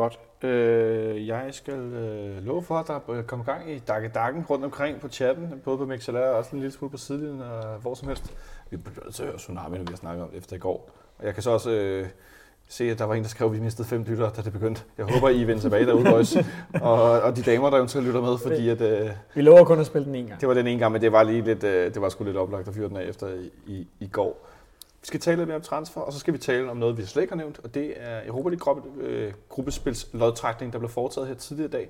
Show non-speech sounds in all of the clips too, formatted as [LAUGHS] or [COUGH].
Godt. Øh, jeg skal øh, love for, at der er kommet gang i dakke dakken rundt omkring på chatten, både på MixLR og også en lille smule på sidelinjen og hvor som helst. Vi bliver nødt til at høre Tsunami, når vi har snakket om det efter i går. Og jeg kan så også øh, se, at der var en, der skrev, at vi mistede fem lyttere, da det begyndte. Jeg håber, I vender tilbage derude, boys. [LAUGHS] og, og de damer, der eventuelt lytter med, fordi at, øh, Vi lover kun at spille den en gang. det var den ene gang, men det var lige lidt, øh, det var sgu lidt oplagt at fyre den af efter i, i, i går. Vi skal tale lidt mere om transfer, og så skal vi tale om noget, vi slet ikke har nævnt, og det er Europa League gruppe, øh, lodtrækning, der blev foretaget her tidligere i dag.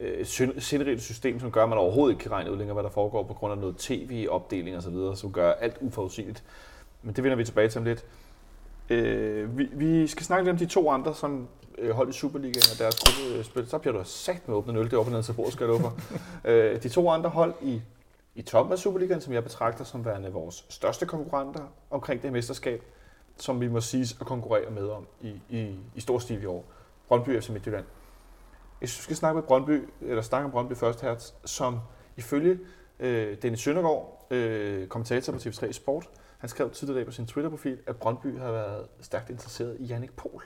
Øh, syn- sinderigt system, som gør, at man overhovedet ikke kan regne ud længere, hvad der foregår på grund af noget tv-opdeling videre, som gør alt uforudsigeligt. Men det vender vi tilbage til om lidt. Øh, vi, vi skal snakke lidt om de to andre, som øh, hold i Superligaen og deres gruppespil. Så bliver du sagt med åbne øl, det er op og ned til bordet, skal jeg for. [LAUGHS] øh, de to andre hold i, i toppen af Superligaen, som jeg betragter som værende vores største konkurrenter omkring det mesterskab, som vi må siges at konkurrere med om i, i, i stor stil i år. Brøndby FC Midtjylland. Jeg synes, vi skal snakke med Brøndby, eller snakke om Brøndby først her, som ifølge øh, Dennis Søndergaard, øh, kommentator på TV3 Sport, han skrev tidligere på sin Twitter-profil, at Brøndby har været stærkt interesseret i Jannik Pohl.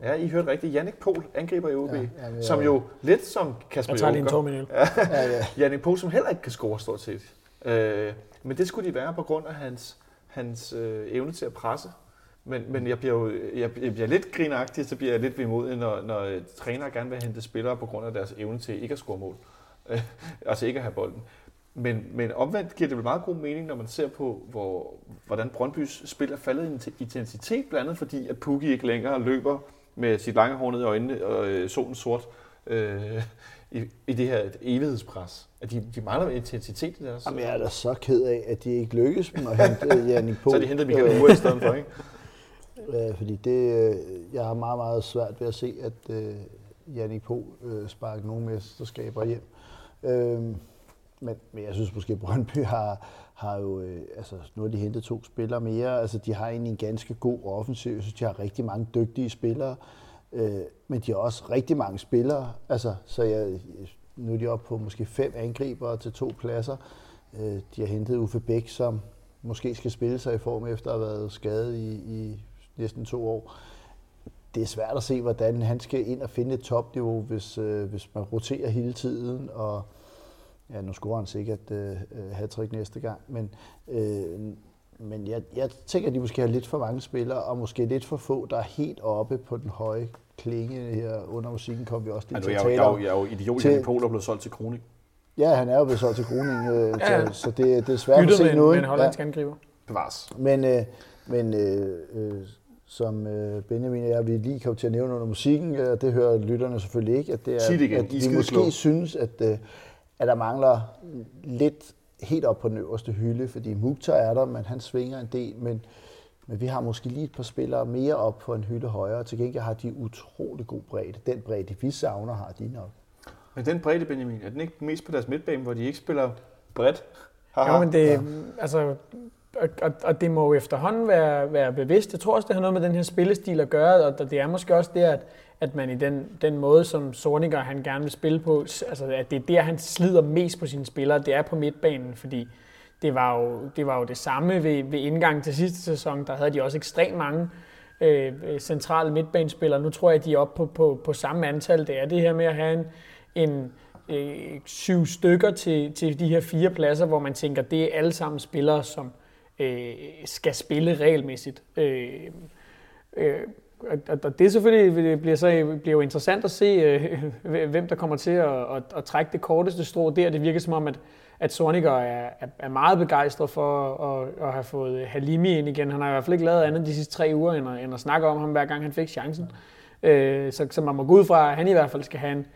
Ja, I hørte rigtigt. Jannik Pohl, angriber i OB, ja, Ja, jamen, som jo lidt som Kasper Jeg tager lige en tom øl. [LAUGHS] Ja, ja. Jannik Pohl, som heller ikke kan score stort set. Øh, men det skulle de være på grund af hans, hans øh, evne til at presse. Men, men jeg bliver jo jeg, jeg bliver lidt grinagtig, så bliver jeg lidt vemodig, når, når øh, trænere gerne vil hente spillere på grund af deres evne til ikke at score mål. Øh, [LAUGHS] altså ikke at have bolden. Men, men omvendt giver det vel meget god mening, når man ser på, hvor, hvordan Brøndbys spil er faldet i intensitet, blandt andet fordi, at Pukki ikke længere løber med sit lange hår ned i øjnene og øh, solen sort øh, i, i det her evighedspres. At de, de mangler intensitet i deres... Jamen, jeg er da så ked af, at de ikke lykkes med at hente Jannik Pohl. Så de hentet Michael Ure i stedet for, ikke? [LAUGHS] Øh, fordi det, øh, jeg har meget, meget svært ved at se, at øh, Jannik Pohl øh, sparker nogle mesterskaber hjem. Øh, men, men jeg synes måske, at Brøndby har, har jo, øh, altså nu har de hentet to spillere mere, altså de har egentlig en ganske god offensiv, så de har rigtig mange dygtige spillere, øh, men de har også rigtig mange spillere, altså så jeg, nu er de oppe på måske fem angribere til to pladser. Øh, de har hentet Uffe Bæk, som måske skal spille sig i form efter at have været skadet i, i næsten to år. Det er svært at se, hvordan han skal ind og finde et topniveau, hvis, øh, hvis man roterer hele tiden. Og ja, nu scorer han sikkert øh, hat næste gang. Men, øh, men jeg, jeg tænker, at de måske har lidt for mange spillere, og måske lidt for få, der er helt oppe på den høje klinge her under musikken, kom vi også lige Altså, til jeg, at er jo- tale jeg, om. jo- jeg er jo idiot, Til- Pohl er blevet solgt til Kronik. Ja, han er jo blevet solgt til Groning, øh, Ja, [LAUGHS] ja. så, så det, det er svært at Byttet med se med en ikke? hollandsk angriber. Bevares. Men, øh, men øh, øh, som øh, Benjamin og jeg, vi lige kom til at nævne under musikken, øh, det hører lytterne selvfølgelig ikke, at det er, Sig det igen. at skide måske kloge. synes, at, øh, at der mangler lidt helt op på den øverste hylde, fordi Mukhtar er der, men han svinger en del, men, men vi har måske lige et par spillere mere op på en hylde højere, til gengæld har de utrolig god bredde. Den bredde, vi savner, har de nok. Men den bredde, Benjamin, er den ikke mest på deres midtbane, hvor de ikke spiller bredt? Haha. Jo, men det, ja. altså, og, og, og det må jo efterhånden være, være bevidst. Jeg tror også, det har noget med den her spillestil at gøre, og det er måske også det, at, at man i den, den måde, som Sorniger han gerne vil spille på, altså at det er der, han slider mest på sine spillere, det er på midtbanen, fordi det var jo det, var jo det samme ved, ved indgangen til sidste sæson. Der havde de også ekstremt mange øh, øh, centrale midtbanespillere. Nu tror jeg, de er oppe på, på, på samme antal. Det er det her med at have en, en øh, syv stykker til, til de her fire pladser, hvor man tænker, det er alle sammen spillere, som øh, skal spille regelmæssigt. Øh, øh, og, det det selvfølgelig det bliver, så, bliver jo interessant at se, øh, [LAUGHS] hvem der kommer til at, at, at trække det korteste strå der. Det virker som om, at, at Sorniger er, er, meget begejstret for at, at have fået Halimi ind igen. Han har i hvert fald ikke lavet andet de sidste tre uger, end at, end at snakke om ham, hver gang han fik chancen. Øh, så, så man må gå ud fra, at han i hvert fald skal have en,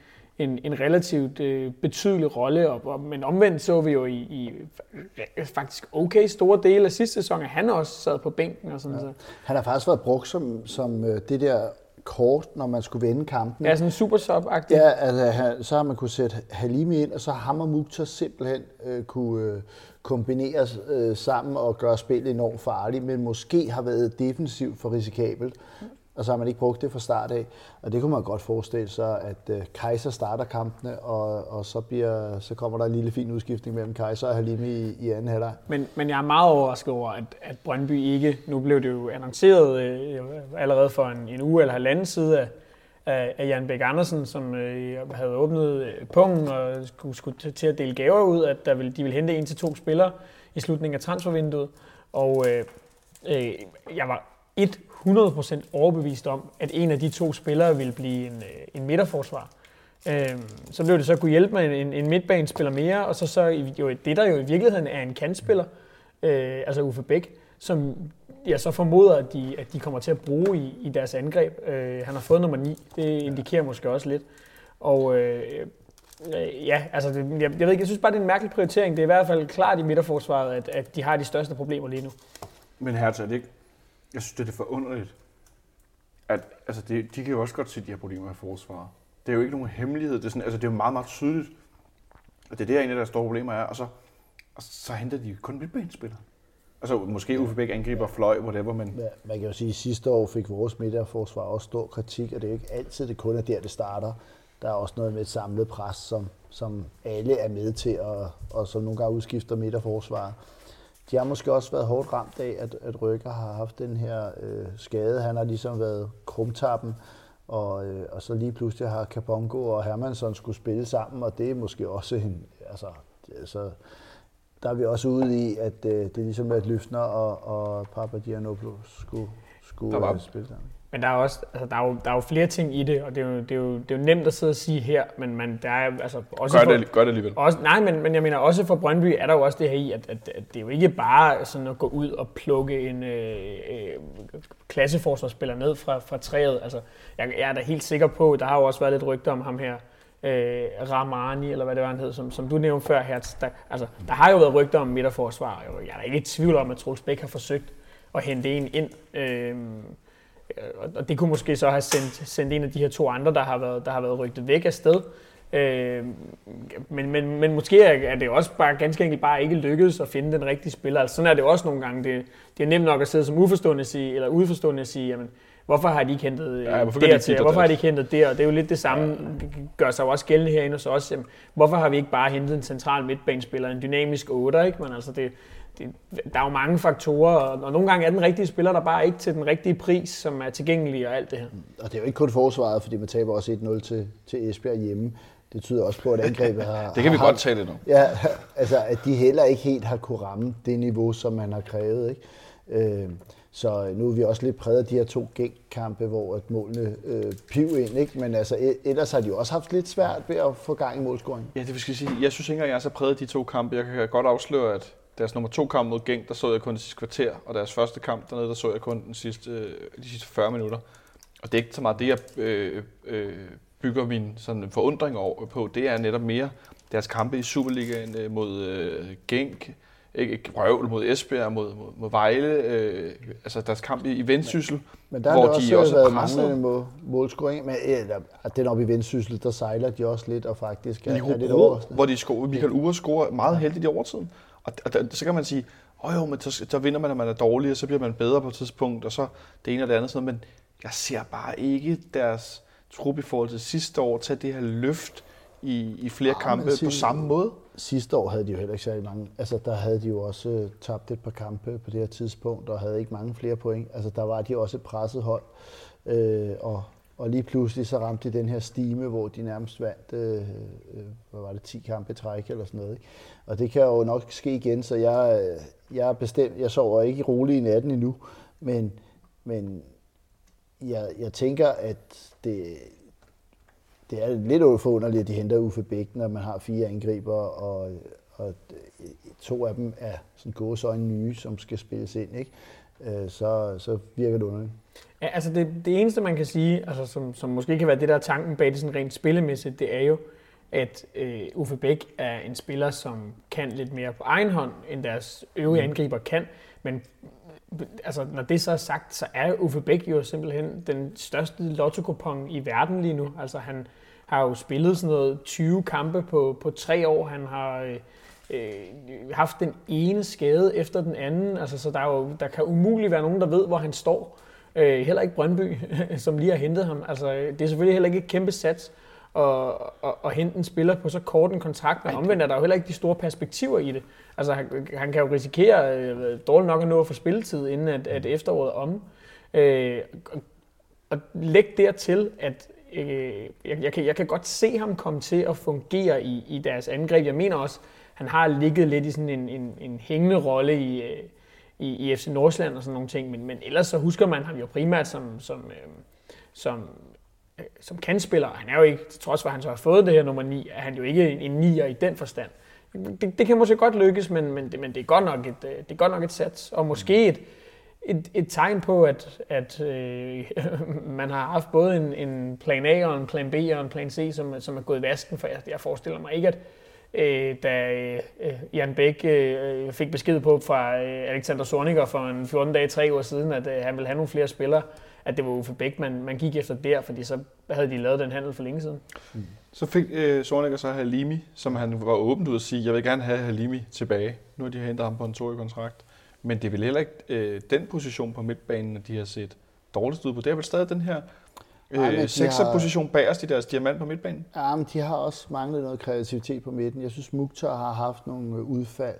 en, en relativt øh, betydelig rolle. Og, og, men omvendt så vi jo i, i faktisk okay store dele af sidste sæson, at han også sad på bænken og sådan ja. så. Han har faktisk været brugt som, som øh, det der kort, når man skulle vende kampen. Ja, sådan en super sub -agtig. Ja, altså, så har man kunne sætte Halimi ind, og så har ham og Mukhtar simpelthen øh, kunne øh, kombineres øh, sammen og gøre spillet enormt farligt, men måske har været defensivt for risikabelt. Og så har man ikke brugt det fra start af. Og det kunne man godt forestille sig, at øh, Kaiser starter kampene, og, og så, bliver, så kommer der en lille fin udskiftning mellem Kaiser og Halimi i, i anden halvleg. Men, men jeg er meget overrasket over, at, at Brøndby ikke, nu blev det jo annonceret øh, allerede for en, en uge eller halvanden side af, af, af Jan Bæk Andersen, som øh, havde åbnet øh, pungen og skulle, skulle til at dele gaver ud, at der ville, de ville hente en til to spillere i slutningen af transfervinduet. Og øh, øh, jeg var 100% overbevist om, at en af de to spillere ville blive en, øh, en midterforsvar. Øhm, så blev det så kunne hjælpe med en, en midtbanespiller mere, og så, så jo, det, der jo i virkeligheden er en kantspiller, øh, altså Uffe Bæk, som jeg så formoder, at de, at de kommer til at bruge i, i deres angreb. Øh, han har fået nummer 9, det indikerer måske også lidt. Og øh, øh, ja, altså, det, jeg, jeg ved ikke, jeg synes bare, det er en mærkelig prioritering. Det er i hvert fald klart i midterforsvaret, at, at de har de største problemer lige nu. Men Hertha, det ikke, jeg synes, det er for underligt, at altså, det, de kan jo også godt se de her problemer i forsvaret. Det er jo ikke nogen hemmelighed. Det er, sådan, altså, det er jo meget, meget tydeligt. Og det er der en af deres store problemer er. Og så, og så henter de kun midtbanespillere. Altså måske Uffe Bæk angriber fløj, whatever, men... Ja, man kan jo sige, at sidste år fik vores midterforsvar også stor kritik, og det er jo ikke altid, det kun er der, det starter. Der er også noget med et samlet pres, som, som alle er med til, og, og som nogle gange udskifter midterforsvar. De har måske også været hårdt ramt af, at, at Rykker har haft den her øh, skade. Han har ligesom været krumtappen, og, øh, og så lige pludselig har Kabongo og Hermansson skulle spille sammen, og det er måske også en... Altså, altså, der er vi også ude i, at øh, det er ligesom at Løfner og, og Papagiannopoulos skulle, skulle var... spille sammen. Men der er, også, altså, der, er jo, der er jo flere ting i det, og det er, jo, det, er jo, det er jo nemt at sidde og sige her, men man, der er altså også gør, for, det, gør det alligevel. Også, nej, men, men jeg mener også for Brøndby er der jo også det her i, at, at, at det er jo ikke bare sådan at gå ud og plukke en øh, øh, klasseforsvarsspiller ned fra, fra træet. Altså, jeg, jeg er da helt sikker på, der har jo også været lidt rygter om ham her, øh, Ramani, eller hvad det var, han hed, som, som du nævnte før, Hertz. Der, altså, der har jo været rygter om midterforsvar. Jeg er da ikke i tvivl om, at Troels Bæk har forsøgt at hente en ind. Øh, og det kunne måske så have sendt, sendt en af de her to andre, der har været, der har været rygtet væk af sted. Øh, men, men, men måske er det også bare ganske enkelt bare ikke lykkedes at finde den rigtige spiller. Altså, sådan er det også nogle gange. Det, det er nemt nok at sidde som uforstående sige, eller udforstående at sige, jamen, hvorfor har de ikke hentet ja, hvorfor det til, hvorfor har de ikke hentet det, og det er jo lidt det samme, ja. gør sig jo også gældende herinde hos os. Jamen, hvorfor har vi ikke bare hentet en central midtbanespiller, en dynamisk 8, ikke? Men altså det, det, der er jo mange faktorer, og nogle gange er den rigtige spiller der bare ikke til den rigtige pris, som er tilgængelig og alt det her. Og det er jo ikke kun forsvaret, fordi man taber også 1-0 til, til Esbjerg hjemme. Det tyder også på, at angrebet har... [LAUGHS] det kan vi har, godt tale lidt om. Ja, [LAUGHS] altså at de heller ikke helt har kunne ramme det niveau, som man har krævet. Ikke? Øh, så nu er vi også lidt præget af de her to gængkampe, hvor at målene øh, piv ind, ikke? men altså, e- ellers har de jo også haft lidt svært ved at få gang i målscoring. Ja, det vil sige. Jeg synes ikke engang, jeg er så præget af de to kampe. Jeg kan godt afsløre, at deres nummer to kamp mod Genk, der så jeg kun det sidste kvarter, og deres første kamp dernede, der så jeg kun den sidste, de sidste 40 minutter. Og det er ikke så meget det, jeg øh, øh, bygger min sådan forundring over på. Det er netop mere deres kampe i Superligaen øh, mod øh, Genk, ikke, røvl mod Esbjerg, mod, mod, mod Vejle, øh, altså deres kamp i, i Vendsyssel, men, der hvor de også, også været mange mål, målscoring, men eller, den oppe i Vendsyssel, der sejler de også lidt, og faktisk er, er lidt overraskende. Hvor de scorer, Michael Ure scorer meget heldigt i overtiden. Og, og der, så kan man sige, åh jo, men så, så vinder man, når man er dårlig, og så bliver man bedre på et tidspunkt, og så det ene og det andet. Sådan, men jeg ser bare ikke deres trup i forhold til sidste år tage det her løft i, i flere ja, kampe på samme måde. Sidste år havde de jo heller ikke særlig mange. Altså, der havde de jo også uh, tabt et par kampe på det her tidspunkt, og havde ikke mange flere point. Altså, der var de også et presset hold. Uh, og, og lige pludselig så ramte de den her stime, hvor de nærmest vandt, øh, øh hvad var det, 10 kampe i træk eller sådan noget. Ikke? Og det kan jo nok ske igen, så jeg, øh, jeg er bestemt, jeg sover ikke rolig i natten endnu, men, men jeg, jeg tænker, at det, det er lidt forunderligt, at de henter Uffe Bæk, når man har fire angriber, og, og to af dem er sådan gåsøjne nye, som skal spilles ind, ikke? Øh, så, så virker det underligt. Ja, altså det, det eneste, man kan sige, altså som, som måske kan være det, der er tanken bag det sådan rent spillemæssigt, det er jo, at øh, Uffe Bæk er en spiller, som kan lidt mere på egen hånd, end deres øvrige mm. angriber kan. Men altså, når det så er sagt, så er Uffe Bæk jo simpelthen den største lotto i verden lige nu. Altså han har jo spillet sådan noget 20 kampe på, på tre år. Han har øh, øh, haft den ene skade efter den anden. Altså, så der, er jo, der kan umuligt være nogen, der ved, hvor han står. Øh, heller ikke Brøndby, [LAUGHS] som lige har hentet ham. Altså, det er selvfølgelig heller ikke et kæmpe sats at, at, at hente en spiller på så kort en kontrakt, men omvendt er der jo heller ikke de store perspektiver i det. Altså, han, han kan jo risikere øh, dårligt nok at nå at få spilletid, inden at, at efteråret om. Øh, og læg dertil, at øh, jeg, jeg, kan, jeg kan godt se ham komme til at fungere i, i deres angreb. Jeg mener også, han har ligget lidt i sådan en, en, en hængende rolle i, øh, i, i FC Nordsjælland og sådan nogle ting, men, men ellers så husker man ham jo primært som, som, øh, som, øh, som kandspiller. Han er jo ikke, til trods for at han så har fået det her nummer 9, er han jo ikke en, en nier i den forstand. Det, det kan måske godt lykkes, men, men, det, men det, er godt nok et, øh, det er godt nok et sats, og måske et, et, et tegn på, at, at øh, [LAUGHS] man har haft både en, en plan A og en plan B og en plan C, som, som er gået i vasken, for jeg, jeg forestiller mig ikke, at øh, da øh, Jan Bæk øh, fik besked på fra øh, Alexander Sorniger for en 14 dage, tre uger siden, at øh, han ville have nogle flere spillere, at det var Uffe Bæk, man, man gik efter der, fordi så havde de lavet den handel for længe siden. Mm. Så fik øh, Sorniger så Halimi, som han var åbent ud at sige, jeg vil gerne have Halimi tilbage. Nu har de hentet ham på en toårig kontrakt. Men det er vel heller ikke øh, den position på midtbanen, at de har set dårligst ud på. Det er vel stadig den her øh, sekserposition har... bagerst i deres diamant på midtbanen? Ja, men de har også manglet noget kreativitet på midten. Jeg synes, Mukhtar har haft nogle øh, udfald.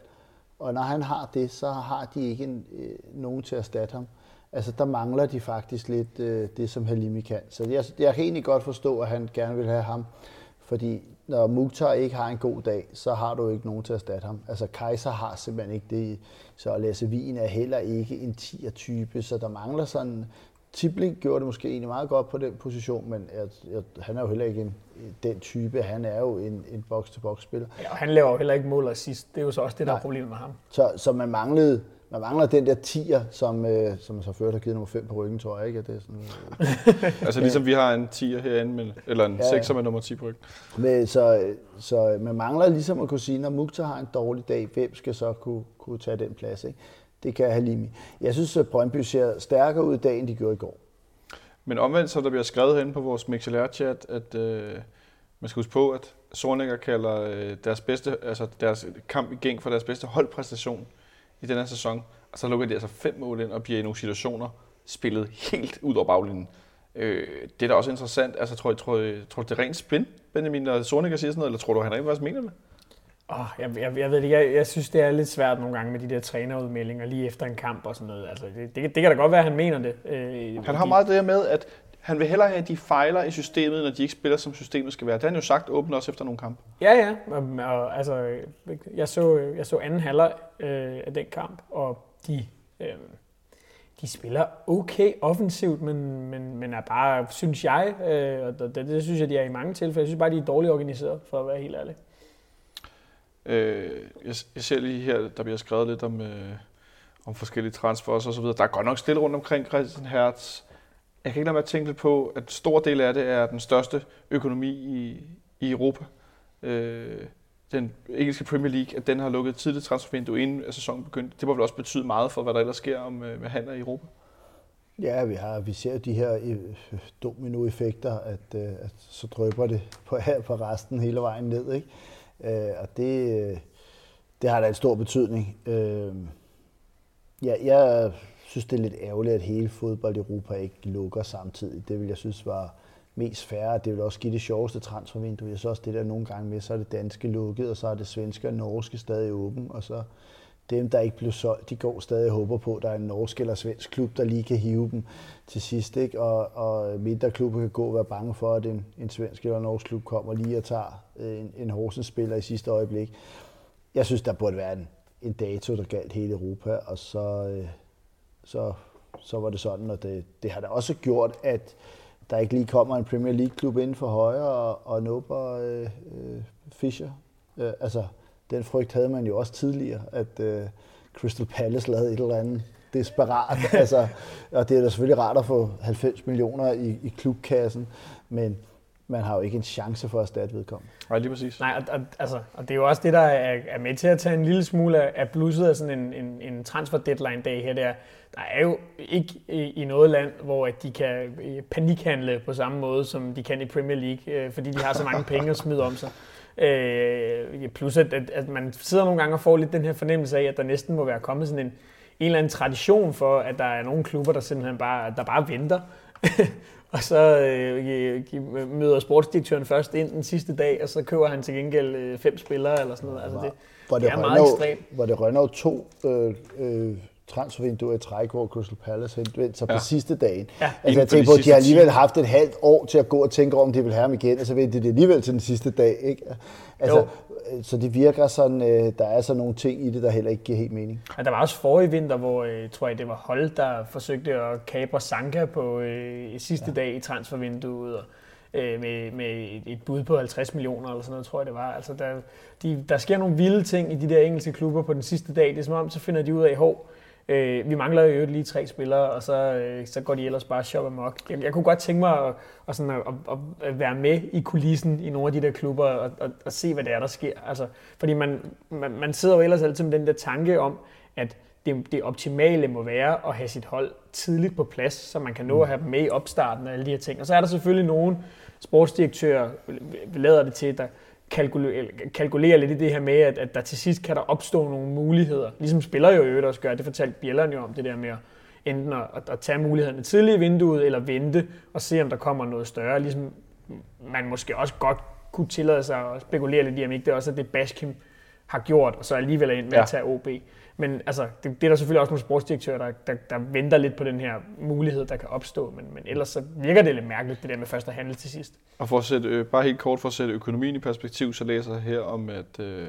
Og når han har det, så har de ikke en, øh, nogen til at erstatte ham. Altså, der mangler de faktisk lidt øh, det, som Halimi kan. Så jeg, jeg kan egentlig godt forstå, at han gerne vil have ham. Fordi når Mukhtar ikke har en god dag, så har du ikke nogen til at erstatte ham. Altså Kaiser har simpelthen ikke det, så Lasse Wien er heller ikke en 10'er-type, så der mangler sådan... Tibling gjorde det måske egentlig meget godt på den position, men jeg, jeg, han er jo heller ikke en, den type. Han er jo en, en box-to-box-spiller. Ja, og han laver jo heller ikke mål sidst. Det er jo så også det, der Nej. er problemet med ham. Så, så man manglede man mangler den der tier, som, øh, som så ført har givet nummer 5 på ryggen, tror jeg ikke. At det er sådan, øh. [LAUGHS] altså ligesom vi har en tier herinde, med, eller en ja, 6'er med nummer 10 på ryggen. Men, så, så man mangler ligesom at kunne sige, når Mukhtar har en dårlig dag, hvem skal så kunne, kunne tage den plads? Ikke? Det kan Halimi. Jeg synes, at Brøndby ser stærkere ud i dag, end de gjorde i går. Men omvendt, så der bliver skrevet herinde på vores MixLR-chat, at øh, man skal huske på, at Sorninger kalder øh, deres, bedste, altså deres kamp i gæng for deres bedste holdpræstation i den her sæson, og så lukker de altså fem mål ind og bliver i nogle situationer spillet helt ud over baglinjen. Øh, det er da også interessant. Altså, tror, jeg, tror, jeg, tror det er rent spin, Benjamin, når Sonika siger sådan noget, eller tror du, han rent faktisk mener det? Oh, jeg, jeg, jeg ved det jeg, jeg synes, det er lidt svært nogle gange med de der trænerudmeldinger lige efter en kamp og sådan noget. Altså, det, det, det kan da godt være, at han mener det. Øh, han har de, meget det her med, at han vil hellere have, at de fejler i systemet, når de ikke spiller, som systemet skal være. Det har han jo sagt åbent også efter nogle kampe. Ja, ja. Og, og, altså, jeg, så, jeg så anden halvleg øh, af den kamp, og de, øh, de spiller okay offensivt, men, men, men er bare, synes jeg, øh, og det, det synes jeg, de er i mange tilfælde, jeg synes bare, de er dårligt organiseret, for at være helt ærlig. Øh, jeg, jeg ser lige her, der bliver skrevet lidt om, øh, om forskellige transfers og så videre. Der er godt nok stille rundt omkring Christian Hertz jeg kan ikke lade mig at tænke lidt på, at stor del af det er den største økonomi i, i Europa. Øh, den engelske Premier League, at den har lukket tidligt transfervindue inden sæsonen begyndte. Det må vel også betyde meget for, hvad der ellers sker om, øh, med handler i Europa? Ja, vi, har, vi ser de her øh, dominoeffekter, at, øh, at så drøber det på, [LAUGHS] på resten hele vejen ned. Ikke? Øh, og det, øh, det har da en stor betydning. Øh, ja, jeg synes, det er lidt ærgerligt, at hele fodbold i Europa ikke lukker samtidig. Det vil jeg synes var mest færre. Det vil også give det sjoveste transfervindue. Jeg synes også, det der nogle gange med, så er det danske lukket, og så er det svenske og norske stadig åben, og så dem, der ikke blev solgt, de går stadig og håber på, at der er en norsk eller svensk klub, der lige kan hive dem til sidst. Ikke? Og, og mindre klubber kan gå og være bange for, at en, en svensk eller norsk klub kommer lige og tager øh, en, en Horsens-spiller i sidste øjeblik. Jeg synes, der burde være en, en dato, der galt hele Europa, og så, øh, så, så var det sådan, og det, det har da også gjort, at der ikke lige kommer en Premier League-klub inden for højre og, og nubber øh, øh, Fischer. Øh, altså, den frygt havde man jo også tidligere, at øh, Crystal Palace lavede et eller andet desperat. [LAUGHS] altså, og det er da selvfølgelig rart at få 90 millioner i, i klubkassen, men man har jo ikke en chance for at erstatte vedkommende. Nej, lige præcis. Nej, og, og, altså, og det er jo også det, der er, er med til at tage en lille smule af blusset af sådan en, en, en transfer deadline dag her. Der, der er jo ikke i, i noget land, hvor de kan øh, panikhandle på samme måde, som de kan i Premier League, øh, fordi de har så mange penge at smide om sig. [LAUGHS] Øh, plus at, at, at man sidder nogle gange og får lidt den her fornemmelse af, at der næsten må være kommet sådan en, en eller anden tradition for, at der er nogle klubber, der simpelthen bare, der bare venter [LAUGHS] Og så øh, møder sportsdirektøren først ind den sidste dag, og så køber han til gengæld øh, fem spillere eller sådan noget. Altså det, var det, det er Rønner, meget ekstremt. Var det Rønner to øh, øh, transfervinduer i træk, hvor Crystal Palace henvendte sig ja. på sidste dagen. Ja. Altså Inden jeg tænker på, at de har alligevel haft et halvt år til at gå og tænke over, om de vil have ham igen, og så venter de alligevel til den sidste dag. Ikke? Altså, Jo. så det virker sådan, øh, der er så nogle ting i det, der heller ikke giver helt mening. Ja, der var også forrige vinter, hvor øh, tror jeg, det var Hold, der forsøgte at kapre Sanka på øh, sidste ja. dag i transfervinduet. Og, øh, med, med et, et bud på 50 millioner eller sådan noget, tror jeg det var. Altså, der, de, der sker nogle vilde ting i de der engelske klubber på den sidste dag. Det er som om, så finder de ud af, hov, øh, vi mangler jo lige tre spillere, og så, øh, så går de ellers bare shop amok. Jeg, jeg kunne godt tænke mig at, at, sådan at, at, at være med i kulissen i nogle af de der klubber og, og, og se, hvad det er, der sker. Altså, fordi man, man, man sidder jo ellers altid med den der tanke om, at det, det optimale må være at have sit hold tidligt på plads, så man kan nå at have dem med i opstarten og alle de her ting. Og så er der selvfølgelig nogle sportsdirektører, vi lader det til, der kalkulerer, kalkulerer lidt i det her med, at, at der til sidst kan der opstå nogle muligheder. Ligesom spillere jo øvrigt også gør, det fortalte Bjelleren jo om, det der med at enten at, at, at tage mulighederne tidligt i vinduet, eller vente og se, om der kommer noget større. Ligesom man måske også godt kunne tillade sig at spekulere lidt i, om ikke det også er det, Baskim har gjort, og så alligevel er ind med Ja. at tage OB. Men altså, det, det er der selvfølgelig også nogle sportsdirektører, der, der, der venter lidt på den her mulighed, der kan opstå. Men, men ellers så virker det lidt mærkeligt, det der med først at handle til sidst. Og for at sætte, øh, bare helt kort for at sætte økonomien i perspektiv, så læser jeg her om, at øh,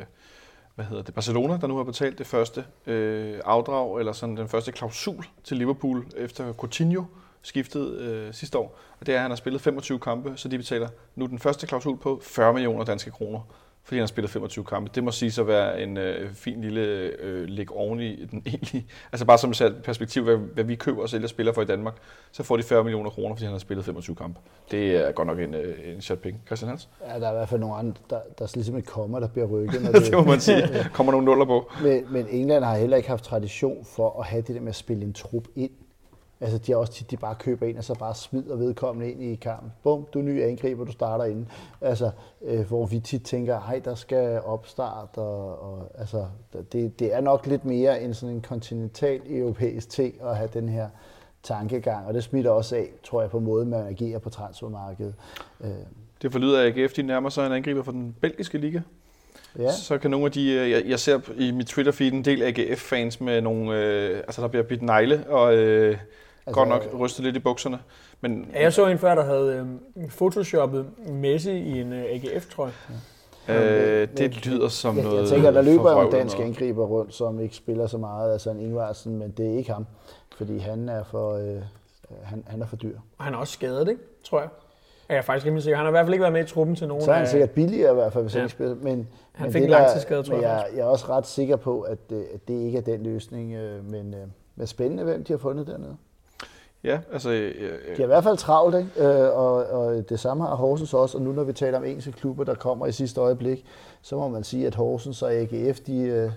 hvad hedder det, Barcelona, der nu har betalt det første øh, afdrag, eller sådan den første klausul til Liverpool, efter Coutinho skiftede øh, sidste år. Og det er, at han har spillet 25 kampe, så de betaler nu den første klausul på 40 millioner danske kroner, fordi han har spillet 25 kampe. Det må sige at være en øh, fin lille øh, læg oven i den [LAUGHS] egentlige. Altså bare som et perspektiv, hvad, hvad vi køber og sælger spillere for i Danmark, så får de 40 millioner kroner, fordi han har spillet 25 kampe. Det er godt nok en, øh, en chat penge. Christian Hans? Ja, der er i hvert fald nogle andre, der, der er ligesom et komma, der bliver rykket. [LAUGHS] Når det må man sige. [LAUGHS] Kommer nogle nuller på. Men, men England har heller ikke haft tradition for at have det der med at spille en trup ind. Altså, de har også tit, de bare køber ind, og så bare smider vedkommende ind i kampen. Bum, du er ny angriber, du starter inden. Altså, øh, hvor vi tit tænker, hej, der skal opstart, og, og altså, det, det er nok lidt mere en sådan en kontinental europæisk ting at have den her tankegang, og det smitter også af, tror jeg, på måden, man agerer på transfermarkedet. Øh, Det forlyder af AGF, de nærmer sig en angriber for den belgiske liga. ja. Så kan nogle af de, øh, jeg, jeg ser i mit Twitter-feed en del AGF-fans med nogle, øh, altså der bliver bidt negle og øh, altså, godt nok rystet lidt i bukserne. Men Ja, jeg så en før, der havde øh, photoshoppet Messi i en øh, AGF-trøje. øh, det lyder som jeg, noget Jeg tænker, der løber jo en dansk noget. angriber rundt, som ikke spiller så meget, altså en Ingvarsen, men det er ikke ham, fordi han er for, øh, han, han er for dyr. Og han er også skadet, ikke? Tror jeg. Er jeg faktisk rimelig sikker. Han har i hvert fald ikke været med i truppen til nogen Så er han af- sikkert billigere i hvert fald, hvis Ja. han ikke spiller. Men, Han men fik det en langtidsskade, tror jeg jeg. Jeg er også ret sikker på, at, at det ikke er den løsning, øh, men, øh, men spændende, hvem de har fundet dernede. Ja, altså... Øh, De øh, har i hvert fald travlt, ikke? Øh, og, og det samme har Horsens også, og nu når vi taler om engelske klubber, der kommer i sidste øjeblik, så må man sige, at Horsens og AGF, de, øh,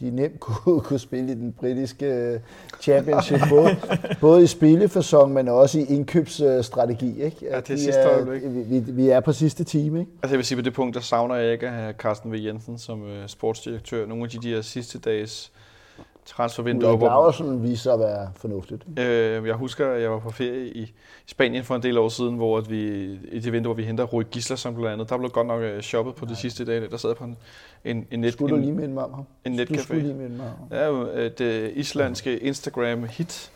de nemt [LAUGHS] kunne, kunne spille i den britiske øh, championship, [LAUGHS] både, både i spillefasong, men også i indkøbsstrategi. Ikke? Ja, At det er de sidste øjeblik. Vi, vi, er på sidste time, ikke? altså jeg vil sige, på det punkt, der savner jeg ikke at have Carsten V. Jensen som øh, sportsdirektør. Nogle af de der sidste dages transfervinduer, Ulrik hvor, Laursen viser sig at være fornuftigt. Øh, jeg husker, at jeg var på ferie i Spanien for en del år siden, hvor at vi, i det vindue, hvor vi henter Rui Gisler som blandt andet, der blev godt nok øh, shoppet på de sidste dage. Der sad på en, en, en, net, Skulle du lige minde mig om ham? en Du netcafé. skulle lige minde mig om. Ja, jo, øh, det islandske Instagram-hit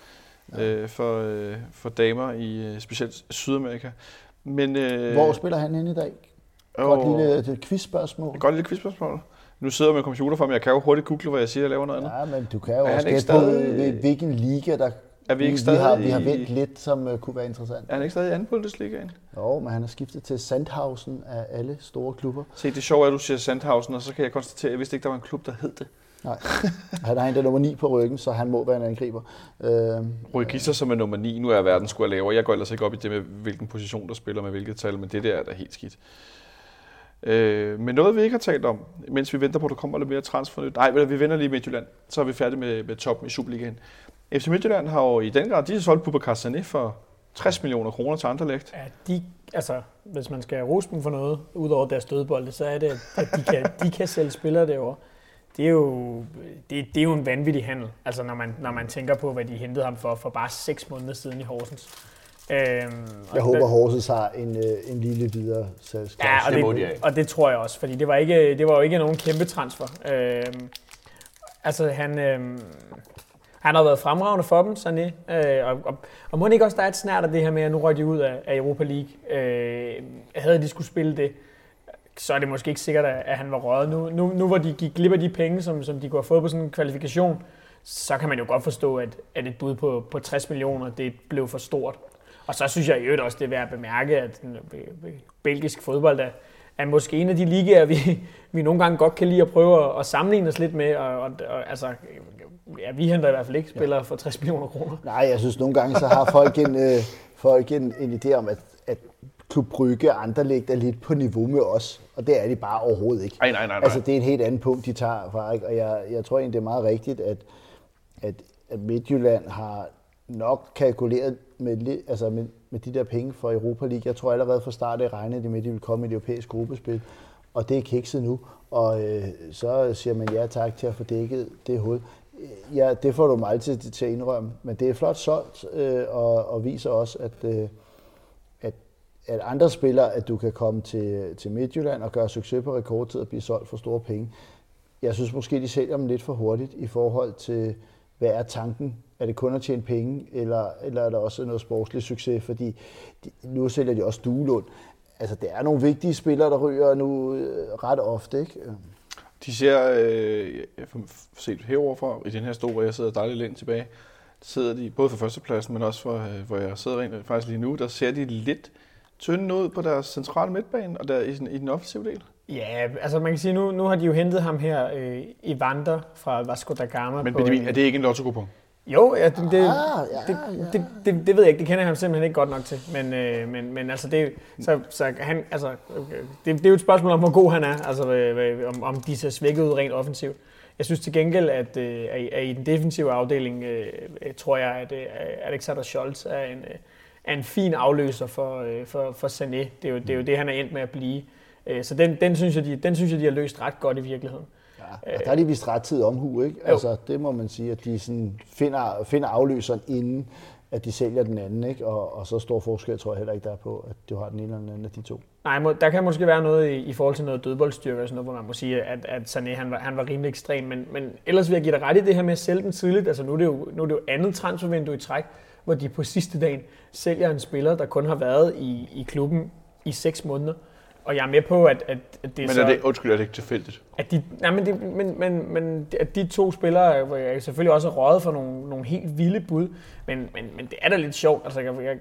øh, for, øh, for damer i øh, specielt Sydamerika. Men, øh, Hvor spiller han hen i dag? Godt lille quizspørgsmål. Godt lille quizspørgsmål. Nu sidder jeg med computer for mig. Jeg kan jo hurtigt google, hvad jeg siger og laver noget andet. Ja, men du kan jo Er også gætte på, stadig- hvil- hvilken liga, der Er vi ikke vi, stadig har, vi har vendt lidt, som uh, kunne være interessant. Er han ikke stadig i anden Bundesligaen? Jo, men han har skiftet til Sandhausen af alle store klubber. Se, det sjove er, at du siger Sandhausen, og så kan jeg konstatere, at jeg vidste ikke, der var en klub, der hed det. Nej, han har endda nummer 9 på ryggen, så han må være en angriber. Øh, Rui Gisler som er nummer 9, nu er verden sgu lavere. Jeg går ellers ikke op i det med, hvilken position der spiller med hvilket tal, men det der er da helt skidt. Øh, men noget vi ikke har talt om, mens vi venter på, at der kommer lidt mere transfernyt. Nej, vel, vi vender lige i Midtjylland, så er vi færdige med, med toppen i Superligaen. FC Midtjylland har jo i den grad, de har solgt Bubakar Sané for 60 millioner kroner til Anderlecht. Ja, de, altså, hvis man skal rose dem for noget, udover deres dødbolde, så er det, at de kan, de kan sælge spillere derovre. Det er, jo, det, det er jo en vanvittig handel, altså når man, når man tænker på, hvad de hentede ham for, for bare 6 måneder siden i Horsens. Øhm, og jeg håber, der- Horsens har en, øh, en lille videre salgsklausul. Ja, og Det det, det og det tror jeg også, fordi det var, ikke, det var jo ikke nogen kæmpe transfer. Øhm, altså, han, øhm, han har været fremragende for dem, Sané. Øh, og, og, og må ikke også, der er et snært af det her med, at nu røg de ud af, af Europa League. Øh, havde de skulle spille det, så er det måske ikke sikkert, at han var røget. Nu, nu, nu hvor de gik glip af de penge, som, som de kunne have fået på sådan en kvalifikation, så kan man jo godt forstå, at, at et bud på, på 60 millioner, det blev for stort. Og så synes jeg i øvrigt også, det er værd at bemærke, at belgisk fodbold er, er måske en af de ligaer, vi, vi nogle gange godt kan lide at prøve at, at sammenligne os lidt med. Og, og, og altså, ja, vi henter i hvert fald ikke spillere ja. for 60 millioner kroner. Nej, jeg synes nogle gange, så har folk en, øh, folk en, en idé om, at, at Klub Brygge og andre er lidt på niveau med os, og det er de bare overhovedet ikke. Ej, nej, nej, nej. Altså, det er en helt anden punkt, de tager fra, ikke? og jeg, jeg tror egentlig, det er meget rigtigt, at, at, at Midtjylland har nok kalkuleret med, altså med, med de der penge for Europa League. Jeg tror allerede fra start af regnede de med, at de ville komme i det europæiske gruppespil, og det er kikset nu. Og øh, så siger man ja tak til at få dækket det hul. Øh, ja, det får du mig altid til at indrømme, men det er flot solgt øh, og, og viser også, at, øh, at, at andre spillere, at du kan komme til, til Midtjylland og gøre succes på rekordtid og blive solgt for store penge. Jeg synes måske, de sælger dem lidt for hurtigt i forhold til, hvad er tanken er det kun at tjene penge, eller, eller er der også noget sportslig succes? Fordi de, nu sælger de også Duelund. Altså, det er nogle vigtige spillere, der ryger nu øh, ret ofte, ikke? De ser, øh, jeg får set heroverfra, i den her stol, hvor jeg sidder dejligt lænt tilbage, sidder de, både for førstepladsen, men også for, øh, hvor jeg sidder rent faktisk lige nu, der ser de lidt tynde ud på deres centrale midtbane, og der i, i den offensive del. Ja, altså man kan sige, nu, nu har de jo hentet ham her øh, i Vander fra Vasco da Gama. Men på, Benjamin, er det ikke en lotto-kupon? Jo, ja, det, det, ah, ja, det, ja. Det, det, det ved jeg ikke. Det kender jeg ham simpelthen ikke godt nok til. Men, øh, men, men altså, det, så, så han, altså, det, det er jo et spørgsmål om, hvor god han er. Altså, øh, om, om de ser svækket ud rent offensivt. Jeg synes til gengæld, at, øh, at i den defensive afdeling, øh, tror jeg, at øh, Alexander Scholz er en, øh, er en fin afløser for, øh, for, for Sané. Det er, jo, det er jo det, han er endt med at blive. Øh, så den, den, synes jeg, de, den synes jeg, de har løst ret godt i virkeligheden. Ja, og der er de vist ret tid omhu, ikke? Jo. Altså, det må man sige, at de sådan finder, finder afløseren inden, at de sælger den anden, ikke? Og, og så stor forskel tror jeg heller ikke, der er på, at du har den ene eller den anden af de to. Nej, må, der kan måske være noget i, i forhold til noget dødboldstyrke og sådan noget, hvor man må sige, at, at Sané han var, han var rimelig ekstrem, men, men ellers vil jeg give dig ret i det her med at sælge den tidligt. Altså nu er det jo, nu er det jo andet transfervindue i træk, hvor de på sidste dagen sælger en spiller, der kun har været i, i klubben i seks måneder. Og jeg er med på, at, at, at det er Men er så, det, undskyld, er det ikke tilfældigt? At de, nej, men, det, men, men, men at de to spillere, hvor jeg selvfølgelig også røget for nogle, nogle helt vilde bud, men, men, men det er da lidt sjovt. Altså, jeg, jeg,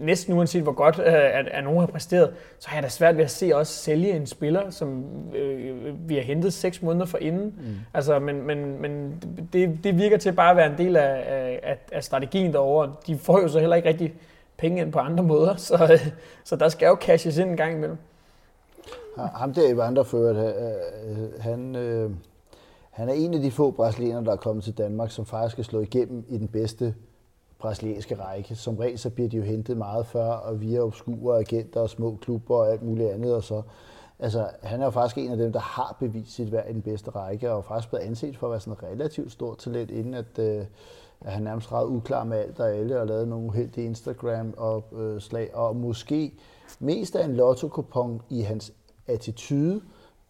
næsten uanset hvor godt øh, at, at nogen har præsteret, så har jeg da svært ved at se os sælge en spiller, som øh, vi har hentet seks måneder for inden. Mm. Altså, men men, men det, det virker til bare at være en del af, af, af strategien derovre. De får jo så heller ikke rigtig penge ind på andre måder, [LAUGHS] så, så der skal jo cashes ind en gang imellem. Ham der i vandreføret, øh, han, øh, han er en af de få brasilianere, der er kommet til Danmark, som faktisk skal slå igennem i den bedste brasilianske række. Som regel så bliver de jo hentet meget før, og via obskure agenter og små klubber og alt muligt andet. Og så, altså, han er jo faktisk en af dem, der har bevist sit værd i den bedste række, og faktisk blevet anset for at være sådan et relativt stort talent, inden at, øh, at han nærmest ret uklar med alt og alle, og lavede nogle uheldige Instagram-slag, øh, og måske mest af en lotto i hans attitude,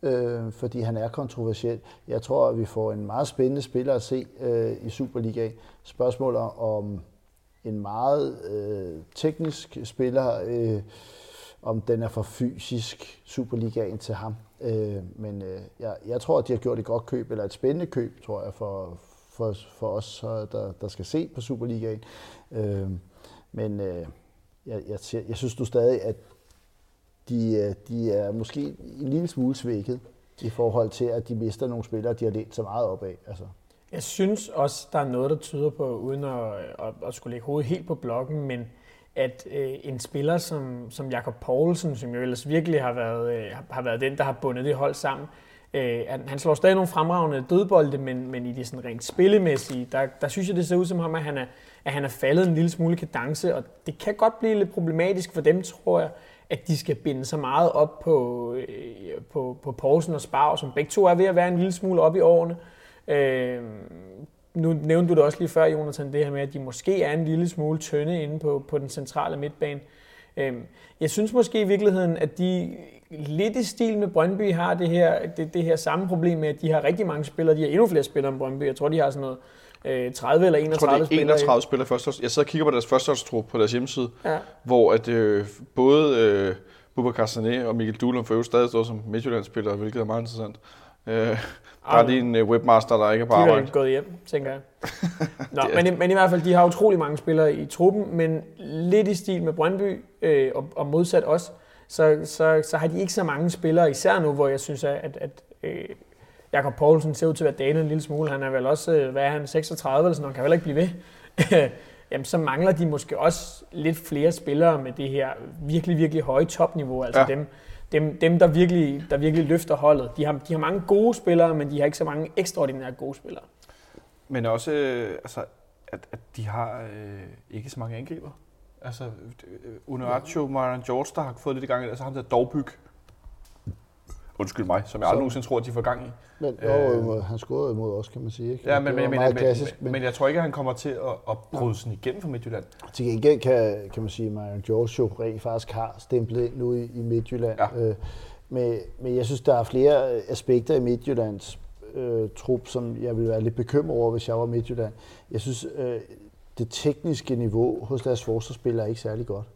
øh, fordi han er kontroversiel. Jeg tror, at vi får en meget spændende spiller at se øh, i Superligaen. Spørgsmål om en meget øh, teknisk spiller, øh, om den er for fysisk Superligaen til ham. Øh, men øh, jeg, jeg tror, at de har gjort et godt køb, eller et spændende køb, tror jeg, for, for, for os, der, der skal se på Superligaen. Øh, men øh, jeg, jeg, jeg synes du stadig, at de, øh, de er måske en lille smule svækket i forhold til, at de mister nogle spillere, de har lænt så meget op af. Altså. Jeg synes også, der er noget, der tyder på, uden at, at, at skulle lægge hovedet helt på blokken, men at øh, en spiller som, som Jakob Poulsen, som jo ellers virkelig har været, øh, har været den, der har bundet det hold sammen, øh, han slår stadig nogle fremragende dødbolde, men, men i det sådan rent spillemæssige, der, der synes jeg, det ser ud som om, at han, er, at han er faldet en lille smule kadence, og det kan godt blive lidt problematisk for dem, tror jeg, at de skal binde så meget op på, øh, på, på Poulsen og Spav, som begge to er ved at være en lille smule op i årene. Øh, nu nævnte du det også lige før, Jonathan, det her med, at de måske er en lille smule tynde inde på, på den centrale midtbane. Øh, jeg synes måske i virkeligheden, at de lidt i stil med Brøndby har det her, det, det her samme problem med, at de har rigtig mange spillere. De har endnu flere spillere end Brøndby. Jeg tror, de har sådan noget øh, 30 eller Jeg 31 tror, det er spillere. 31 spillere første Jeg sidder og kigger på deres førsteholdstrup på deres hjemmeside, Ja. hvor at, øh, både øh, Bubakar Sané og Mikkel Duhlum for øvrigt stadig står som Midtjylland-spillere, hvilket er meget interessant. Øh, der er lige en øh, webmaster, der ikke er på De er arbejde. gået hjem, tænker jeg. [LAUGHS] Nå, men, i- men i hvert fald, de har utrolig mange spillere i truppen, men lidt i stil med Brøndby, øh, og, og modsat os, så, så, så har de ikke så mange spillere, især nu, hvor jeg synes, at, at, øh, Jakob Poulsen ser ud til at være dalet en lille smule. Han er vel også, øh, hvad er han, 36 eller sådan noget, kan vel ikke blive ved. [LAUGHS] Jamen, så mangler de måske også lidt flere spillere med det her virkelig, virkelig høje topniveau. Altså Ja. ja. dem, dem, dem der, virkelig, der virkelig løfter holdet. De har, de har mange gode spillere, men de har ikke så mange ekstraordinære gode spillere. Men også, øh, altså, at, at de har øh, ikke så mange angriber. Altså, øh, Unuaccio, Marian George, der har fået lidt i gang, altså ham der dogbyg. Undskyld mig, som jeg aldrig Så- nogensinde tror, at de får gang i. Men Øh. han scorede imod os, kan man sige. Ikke? Ja, Det men, men, men, klassisk, men, men jeg tror ikke, at han kommer til at, at bryde sådan igennem for Midtjylland. Til gengæld kan, kan man sige, at Marion George jo rent faktisk har stemplet ind nu i, i Midtjylland. Ja. Øh, men, men jeg synes, der er flere aspekter i Midtjyllands øh, trup, som jeg ville være lidt bekymret over, hvis jeg var Midtjylland. Jeg synes, øh, det tekniske niveau hos deres forsvarsspillere er ikke særlig godt.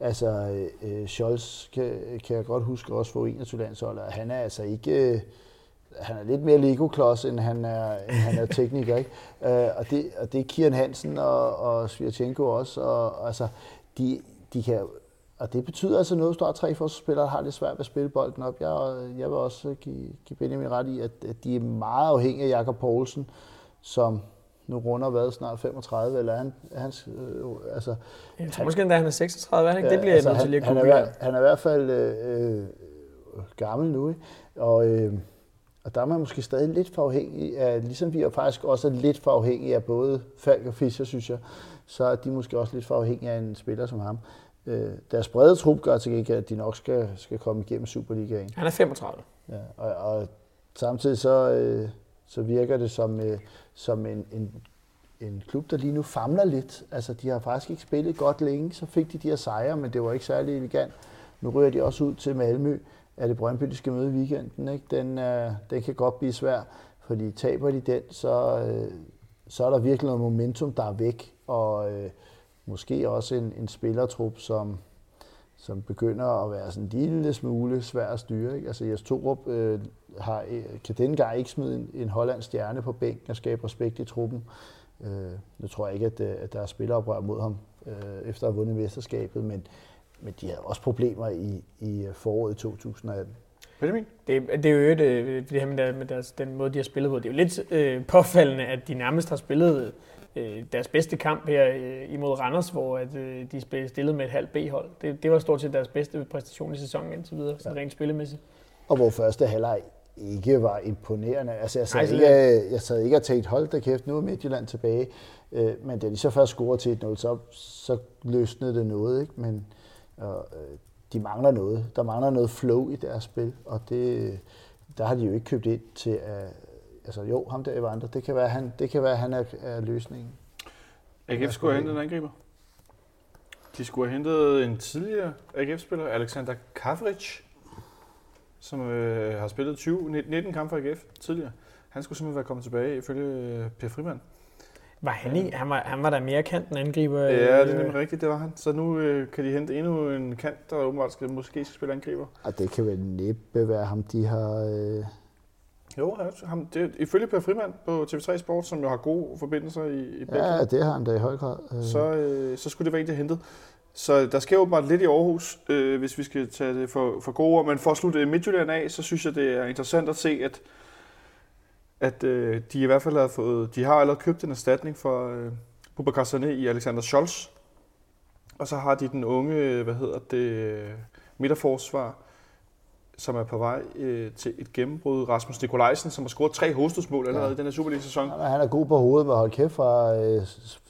Altså, øh, Scholz kan, kan jeg godt huske også for 21 landsholdet. Han er altså ikke... Øh, han er lidt mere Lego-klods, end han er, end han er tekniker, ikke? [LAUGHS] Øh, og, det, og det er Kian Hansen og, og Svirchenko også. Og, og altså, de, de kan, og det betyder altså noget, hvis du har tre forsvarsspillere, der har lidt svært ved at spille bolden op. Jeg, jeg vil også give, give Benjamin ret i, at, at de er meget afhængige af Jakob Poulsen, som nu runder hvad, snart 35, eller er han, er han øh, altså, Jeg tror måske endda, han er 36, er han ikke? Ja, Det bliver jeg nødt han, til at han, er, han er i hvert fald øh, øh, gammel nu, ikke? Og, øh, og der er man måske stadig lidt for afhængig af, ligesom vi er faktisk også lidt for afhængige af både Falk og Fischer, synes jeg, så er de måske også lidt for afhængige af en spiller som ham. Øh, deres brede trup gør til gengæld, at de nok skal, skal komme igennem Superligaen. Han er 35. Ja, og, og samtidig så, øh, så virker det som, øh, som en, en, en klub, der lige nu famler lidt. Altså, de har faktisk ikke spillet godt længe, så fik de de her sejre, men det var ikke særlig elegant. Nu ryger de også ud til Malmø. Er det Brøndby, de skal møde i weekenden? Ikke? Den, øh, den kan godt blive svær, fordi taber de den, så, øh, så er der virkelig noget momentum, der er væk. Og øh, måske også en, en spillertrup, som, som begynder at være sådan en lille smule svær at styre. Ikke? Altså Jes Torup øh, har, øh, kan denne gang ikke smide en, en hollandsk stjerne på bænken og skabe respekt i truppen. Øh, nu tror jeg ikke, at, øh, at der er spilleroprør mod ham øh, efter at have vundet mesterskabet, men, men de havde også problemer i, i foråret i 2018. Benjamin? Det, det er jo øh, det her med, der, med deres, den måde, de har spillet på. Det er jo lidt øh, påfaldende, at de nærmest har spillet øh, deres bedste kamp her øh, imod Randers, hvor at, øh, de spillede stillet med et halvt B-hold. Det, det var stort set deres bedste præstation i sæsonen indtil videre, sådan rent spillemæssigt. Og hvor første halvleg ikke var imponerende. Altså, jeg, sad så ikke, jeg sad ikke og tænkte, hold da kæft, nu er Midtjylland tilbage. Øh, men da de så først scorer til 1-0, så, så løsnede det noget. Ikke? Men og, øh, de mangler noget. Der mangler noget flow i deres spil, og det, der har de jo ikke købt ind til at... Altså jo, ham der Evander, det kan være, han, det kan være, han er, er løsningen. AGF skulle have hentet en angriber. De skulle have hentet en tidligere AGF-spiller, Alexander Kavric, som øh, har spillet 20, 19 kampe for AGF tidligere. Han skulle simpelthen være kommet tilbage ifølge øh, Per Frimand. Var han, ikke, han, var, han var der mere kant end angriber. Ja, det er øh, nemlig rigtigt, det var han. Så nu øh, kan de hente endnu en kant, der åbenbart skal, måske skal spille angriber. Og det kan vel næppe være ham, de har... Øh, Jo, ham, det, er ifølge Per Frimand på TV3 Sport, som jo har gode forbindelser i, i Belgien, ja, det har han da i høj grad. Øh, så, øh, så skulle det være en, der hentet. Så der sker åbenbart lidt i Aarhus, øh, hvis vi skal tage det for, for gode ord. Men for at slutte Midtjylland af, så synes jeg, det er interessant at se, at, at øh, de i hvert fald har fået, de har allerede købt en erstatning for øh, Bubakar Sané i Alexander Scholz. Og så har de den unge, hvad hedder det, midterforsvar, som er på vej øh, til et gennembrud. Rasmus Nikolajsen, som har scoret tre hovedstødsmål allerede Ja. i den her Superliga-sæson. Han er, han er god på hovedet, men hold kæft for øh,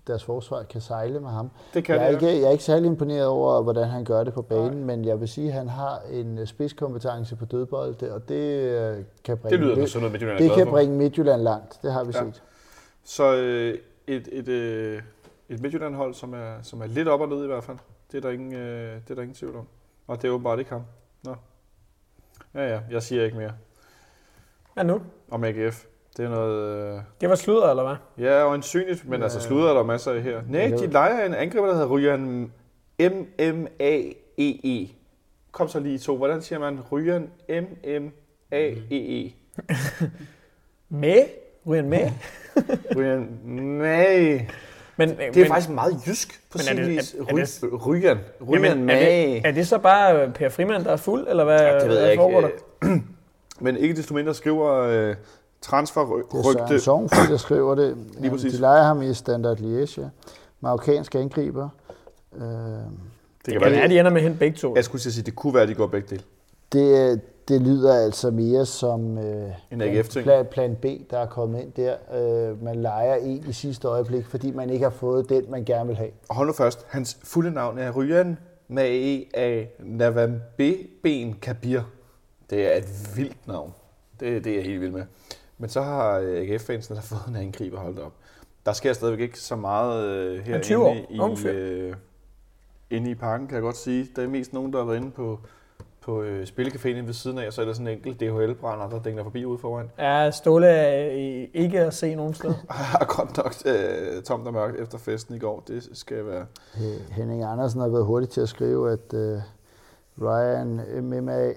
deres forsvar kan sejle med ham. Det kan Jeg er, det, ikke, jeg er ikke særlig imponeret over, hvordan han gør det på banen, Nej. men jeg vil sige, at han har en øh, spidskompetence på dødbold, og det øh, kan bringe, det lyder det, som noget, Midtjylland det kan bringe Midtjylland langt. Det har vi Ja. set. Så øh, et, et, øh, et Midtjylland-hold, som er, som er lidt op og ned i hvert fald. Det er der ingen, øh, det er der ingen tvivl om. Og det er åbenbart ikke ham. Nå. Ja, ja, jeg siger ikke mere Hvad nu? om AGF. Det er noget... Øh, Det var sludder, eller hvad? ja, øjensynligt, men Ja. altså slutter er der masser af her. Nej, de leger en angriber, der hedder Ryan M-M-A-E-E. Kom så lige to. Hvordan siger man Ryan M-M-A-E-E? [LAUGHS] Med? Ryan med? [LAUGHS] Ryan, nej. Men, Det er faktisk meget jysk på Men er sin det- vis. er- er det- Ry- Ryan. Ryan, Jamen, er, det, er det så bare Per Frimand, der er fuld, eller hvad, Ja, det ved hvad jeg ikke. der? [CLEARS THROAT] Men ikke desto mindre skriver øh, Det er transferrygte. Søren Sovnfri, der skriver det. Jamen, præcis. De leger ham i Standard Liège. Marokkansk angriber. Øh, Det Det kan være, være, de ender med hen begge to. jeg skulle til at sige, det kunne være, at de går begge dele. det, det lyder altså mere som øh, En plan, AGF-ting. plan, plan B, der er kommet ind der. Øh, man leger en i sidste øjeblik, fordi man ikke har fået den, man gerne vil have. Og hold nu først. Hans fulde navn er Ryan Mae af Navambe Ben Kabir. Det er et vildt navn. Det, det er jeg helt vild med. Men så har øh, AGF-fansen der [LAUGHS] fået en angriber holdt op. Der sker stadigvæk ikke så meget øh, Han er 20 år. her inde Ung i, øh, inde i parken, kan jeg godt sige. Der er mest nogen, der har været inde på, på øh, spillecaféen ved siden af, og så er der sådan en enkelt DHL-brænder, der dingler forbi ude foran. Er Ståle øh, ikke at se nogen steder? har [LAUGHS] godt nok øh, tomt og mørkt efter festen i går. Det skal være... Øh, Henning Andersen har været hurtig til at skrive, at øh, Ryan MMA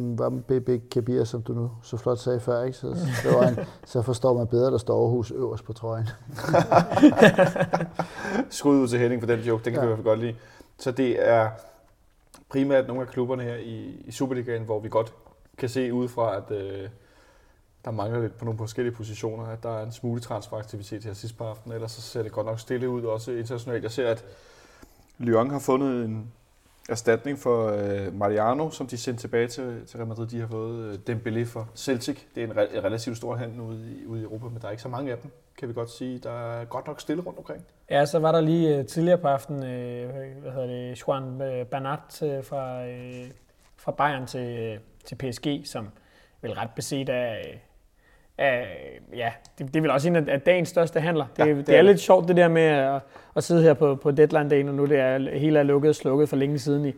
Mbambe Kabir, som du nu så flot sagde før, ikke? Så, skriver han, så forstår man bedre, der står Aarhus øverst på trøjen. [LAUGHS] Skud ud til Henning for den joke, den kan. Ja. vi i hvert fald godt lide. Så det er primært nogle af klubberne her i, i Superligaen, hvor vi godt kan se udefra, at øh, der mangler lidt på nogle forskellige positioner, at der er en smule transferaktivitet her sidst på aftenen, ellers så ser det godt nok stille ud, også internationalt. Jeg ser, at Lyon har fundet en erstatning for øh, Mariano, som de sendte tilbage til, til Real Madrid. De har fået øh, Dembélé for Celtic. Det er en re- relativt stor handel ude i, ude i Europa, men der er ikke så mange af dem, kan vi godt sige. Der er godt nok stille rundt omkring. Ja, så var der lige øh, tidligere på aftenen, øh, hvad hedder det, Juan øh, Bernat øh, fra, øh, fra Bayern til, øh, til PSG, som vel ret beset af, af ja, det, det er vel også en af, af dagens største handler. Det, Ja, det det, det er er lidt sjovt det der med at, at sidde her på, på deadline-dagen, og nu det er hele er lukket og slukket for længe siden i,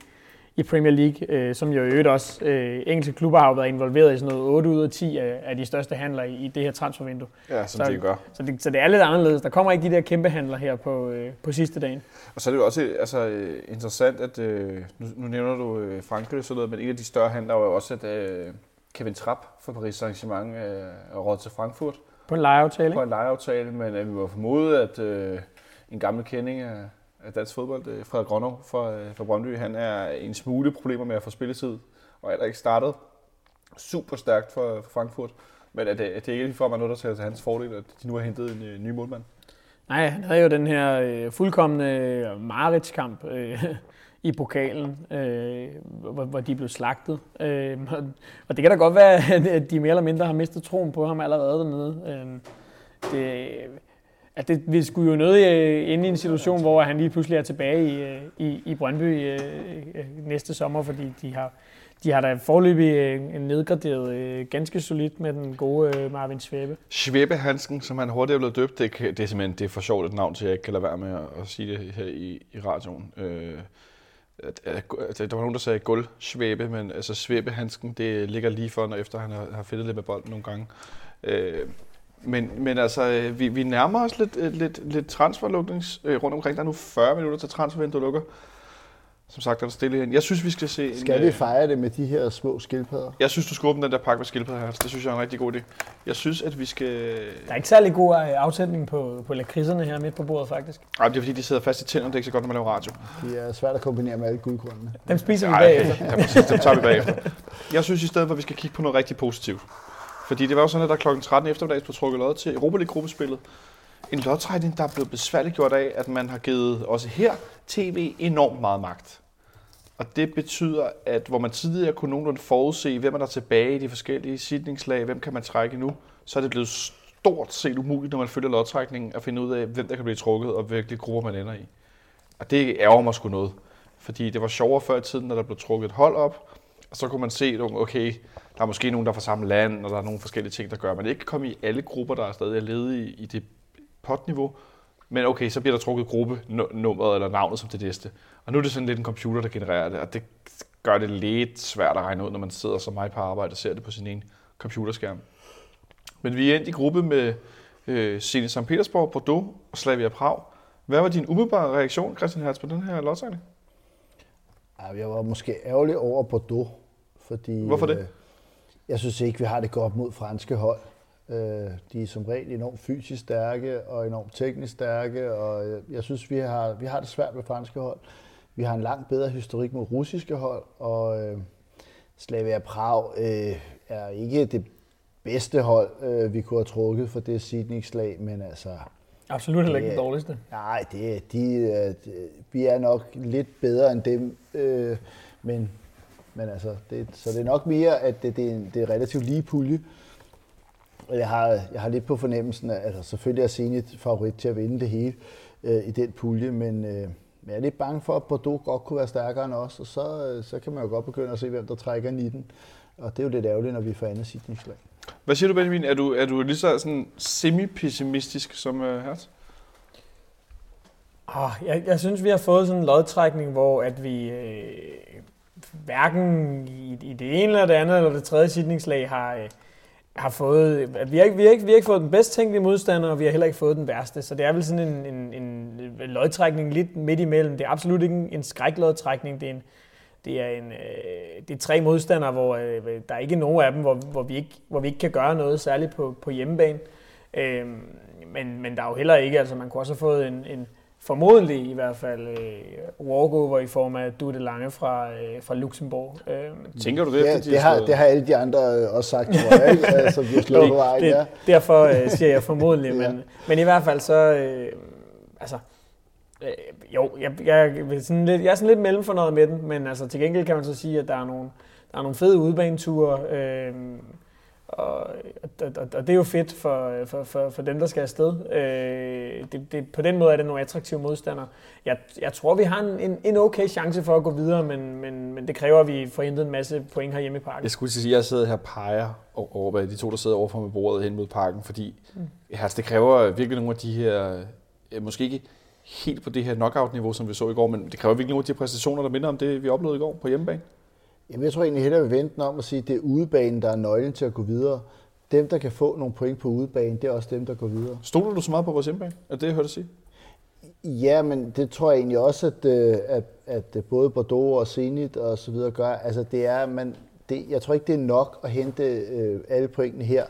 i Premier League, øh, som jo i øvrigt også, øh, engelske klubber har jo været involveret i sådan noget 8 ud af 10 af, af de største handler i, i det her transfervindue. Ja, som Så- de gør. Så det, så det er lidt anderledes. Der kommer ikke de der kæmpe handler her på, øh, på sidste dagen. Og så er det jo også altså, øh, interessant, at øh, nu, nu nævner du øh, Frankrig og sådan noget, men en af de større handler var jo også, at øh, Kevin Trapp fra Paris Saint-Germain øh, er råd til Frankfurt På en lejeaftale, på en lejeaftale, men øh, vi må formode, at øh, en gammel kending af, af dansk fodbold, øh, Frederik Grønov fra, øh, fra Brøndby, han er en smule problemer med at få spilletid, og er der ikke startet super stærkt for, for Frankfurt. Men er det, er det ikke lige for mig noget, der tager til hans fordel, at de nu har hentet en øh, ny målmand? Nej, han havde jo den her øh, fuldkommende øh, Marits-kamp øh, i pokalen, øh, hvor, hvor de blev slagtet. Øh, og, og det kan da godt være, [LAUGHS] at- de mere eller mindre har mistet troen på ham allerede dernede. Øh, det, at det, vi skulle jo nødt øh, ind i en situation, hvor han lige pludselig er tilbage i, øh, i, i Brøndby øh, øh, næste sommer, fordi de har, de har da forløbig nedgraderet øh, ganske solidt med den gode øh, Marvin Svebe. Svebe Hansen, som han hurtigt er blevet døbt, det, det er simpelthen det er for sjovt et navn til, at jeg ikke kan lade være med at, at sige det her i, i radioen. Øh, der var nogen, der sagde gulv Svebe, men altså svæbehandsken, det ligger lige for, når efter han har, har fedtet lidt med bolden nogle gange. Øh, men, men altså, øh, vi, vi nærmer os lidt, øh, lidt, lidt transferluknings øh, rundt omkring. Der er nu 40 minutter til transfervinduet lukker. Som sagt er der stille igen. Jeg synes, vi skal se... Skal en, vi øh, fejre det med de her små skildpadder? Jeg synes, du skal åbne den der pakke med skildpadder her. Det synes jeg er en rigtig god idé. Jeg synes, at vi skal... Der er ikke særlig god øh, afsætning på, på lakridserne her midt på bordet, faktisk. Ej, det er fordi, de sidder fast i tænderne. Det er ikke så godt, når man laver radio. De er svært at kombinere med alle guldkornene. Dem spiser vi Ej, bagefter. Ja, præcis. Dem tager vi bagefter. Jeg synes i stedet for, at vi skal kigge på noget rigtig positivt. Fordi det var jo sådan, at der kl. 13 eftermiddags blev trukket lod til Europa League-gruppespillet. En lodtrækning, der er blevet besværligt gjort af, at man har givet også her tv enormt meget magt. Og det betyder, at hvor man tidligere kunne nogenlunde forudse, hvem er der tilbage i de forskellige sidningslag, hvem kan man trække nu, så er det blevet stort set umuligt, når man følger lodtrækningen, at finde ud af, hvem der kan blive trukket, og hvilke grupper man ender i. Og det ærger mig sgu noget. Fordi det var sjovere før i tiden, når der blev trukket et hold op, og så kunne man se, okay, der er måske nogen, der er fra samme land, og der er nogle forskellige ting, der gør, at man ikke kan komme i alle grupper, der er stadig er ledige i det potniveau. Men okay, så bliver der trukket gruppenummeret eller navnet som det næste. Og nu er det sådan lidt en computer, der genererer det, og det gør det lidt svært at regne ud, når man sidder som mig på arbejde og ser det på sin ene computerskærm. Men vi er endt i gruppe med øh, Zenit St. Petersborg, Bordeaux og Slavia Prag. Hvad var din umiddelbare reaktion, Christian Hertz, på den her lodtrækning? Jeg var måske ærgerlig over Bordeaux, fordi... Hvorfor det? Øh, jeg synes ikke, vi har det godt mod franske hold. Øh, de er som regel enormt fysisk stærke og enormt teknisk stærke, og øh, jeg synes, vi har, vi har det svært med franske hold. Vi har en langt bedre historik mod russiske hold, og øh, Slavia Prag øh, er ikke det bedste hold, øh, vi kunne have trukket for det sidningslag, men altså... Absolut heller ikke Det dårligste. Nej, det, de, øh, de, vi er nok lidt bedre end dem, øh, men, men altså, det, så det er nok mere, at det, det, er, en, det er relativt lige pulje. Jeg har, jeg har lidt på fornemmelsen, at altså, selvfølgelig er Zenit favorit til at vinde det hele øh, i den pulje, men, øh, men jeg er lidt bange for, at Bordeaux godt kunne være stærkere end os, og så, øh, så kan man jo godt begynde at se, hvem der trækker 19. Og det er jo lidt ærgerligt, når vi får andet sidningslag. Hvad siger du, Benjamin? Er du, er du lige så sådan semi-pessimistisk som uh, Hertz? Oh, jeg, jeg synes, vi har fået sådan en lodtrækning, hvor at vi øh, hverken i, i det ene eller det andet eller det tredje sidningslag har, øh, har fået... At vi, har ikke, vi, har ikke, vi har ikke fået den bedst tænkelige modstander, og vi har heller ikke fået den værste. Så det er vel sådan en, en, en lodtrækning lidt midt imellem. Det er absolut ikke en, en skræklodtrækning. Det er en, det er, en, øh, det er tre modstandere, hvor øh, der er ikke nogen af dem, hvor, hvor, vi ikke, hvor vi ikke kan gøre noget særligt på, på hjemmebane. Øh, men, men der er jo heller ikke, altså man kunne også have fået en, en formodentlig i hvert fald øh, walkover i form af Dude Lange fra, øh, fra Luxembourg. Øh, Tænker du det, efter Det, de det, har, det har alle de andre øh, også sagt, tror jeg, ikke? [LAUGHS] Altså, vi har slået på vejen, ja. det, derfor øh, siger jeg formodentlig, [LAUGHS] men, Ja. men i hvert fald så, øh, altså, øh, jo, jeg, jeg, vil sådan lidt, jeg er sådan lidt mellemfornøjet med den, men altså, til gengæld kan man så sige, at der er nogle, der er nogle fede udebaneture, øh, og, og, og, og det er jo fedt for, for, for, for dem, der skal afsted. Øh, det, det, på den måde er det nogle attraktive modstandere. Jeg, jeg tror, vi har en, en, en okay chance for at gå videre, men, men, men det kræver, at vi får hentet en masse point herhjemme i parken. Jeg skulle sige, at jeg sidder her og peger over de to, der sidder overfor med bordet hen mod parken, fordi mm. Hertz, det kræver virkelig nogle af de her, måske ikke helt på det her knockout-niveau, som vi så i går, men det kræver virkelig nogle af de præstationer, der minder om det, vi oplevede i går på hjemmebane. Jamen, jeg tror egentlig hellere, vi vente den om at sige, at det er udebanen, der er nøglen til at gå videre. Dem, der kan få nogle point på udebanen, det er også dem, der går videre. Stoler du så meget på vores hjemmebane? Er det, jeg hørte sige? Ja, men det tror jeg egentlig også, at, øh, at, at både Bordeaux og Zenit og så videre gør. Altså, det er, man, det, jeg tror ikke, det er nok at hente øh, alle pointene her.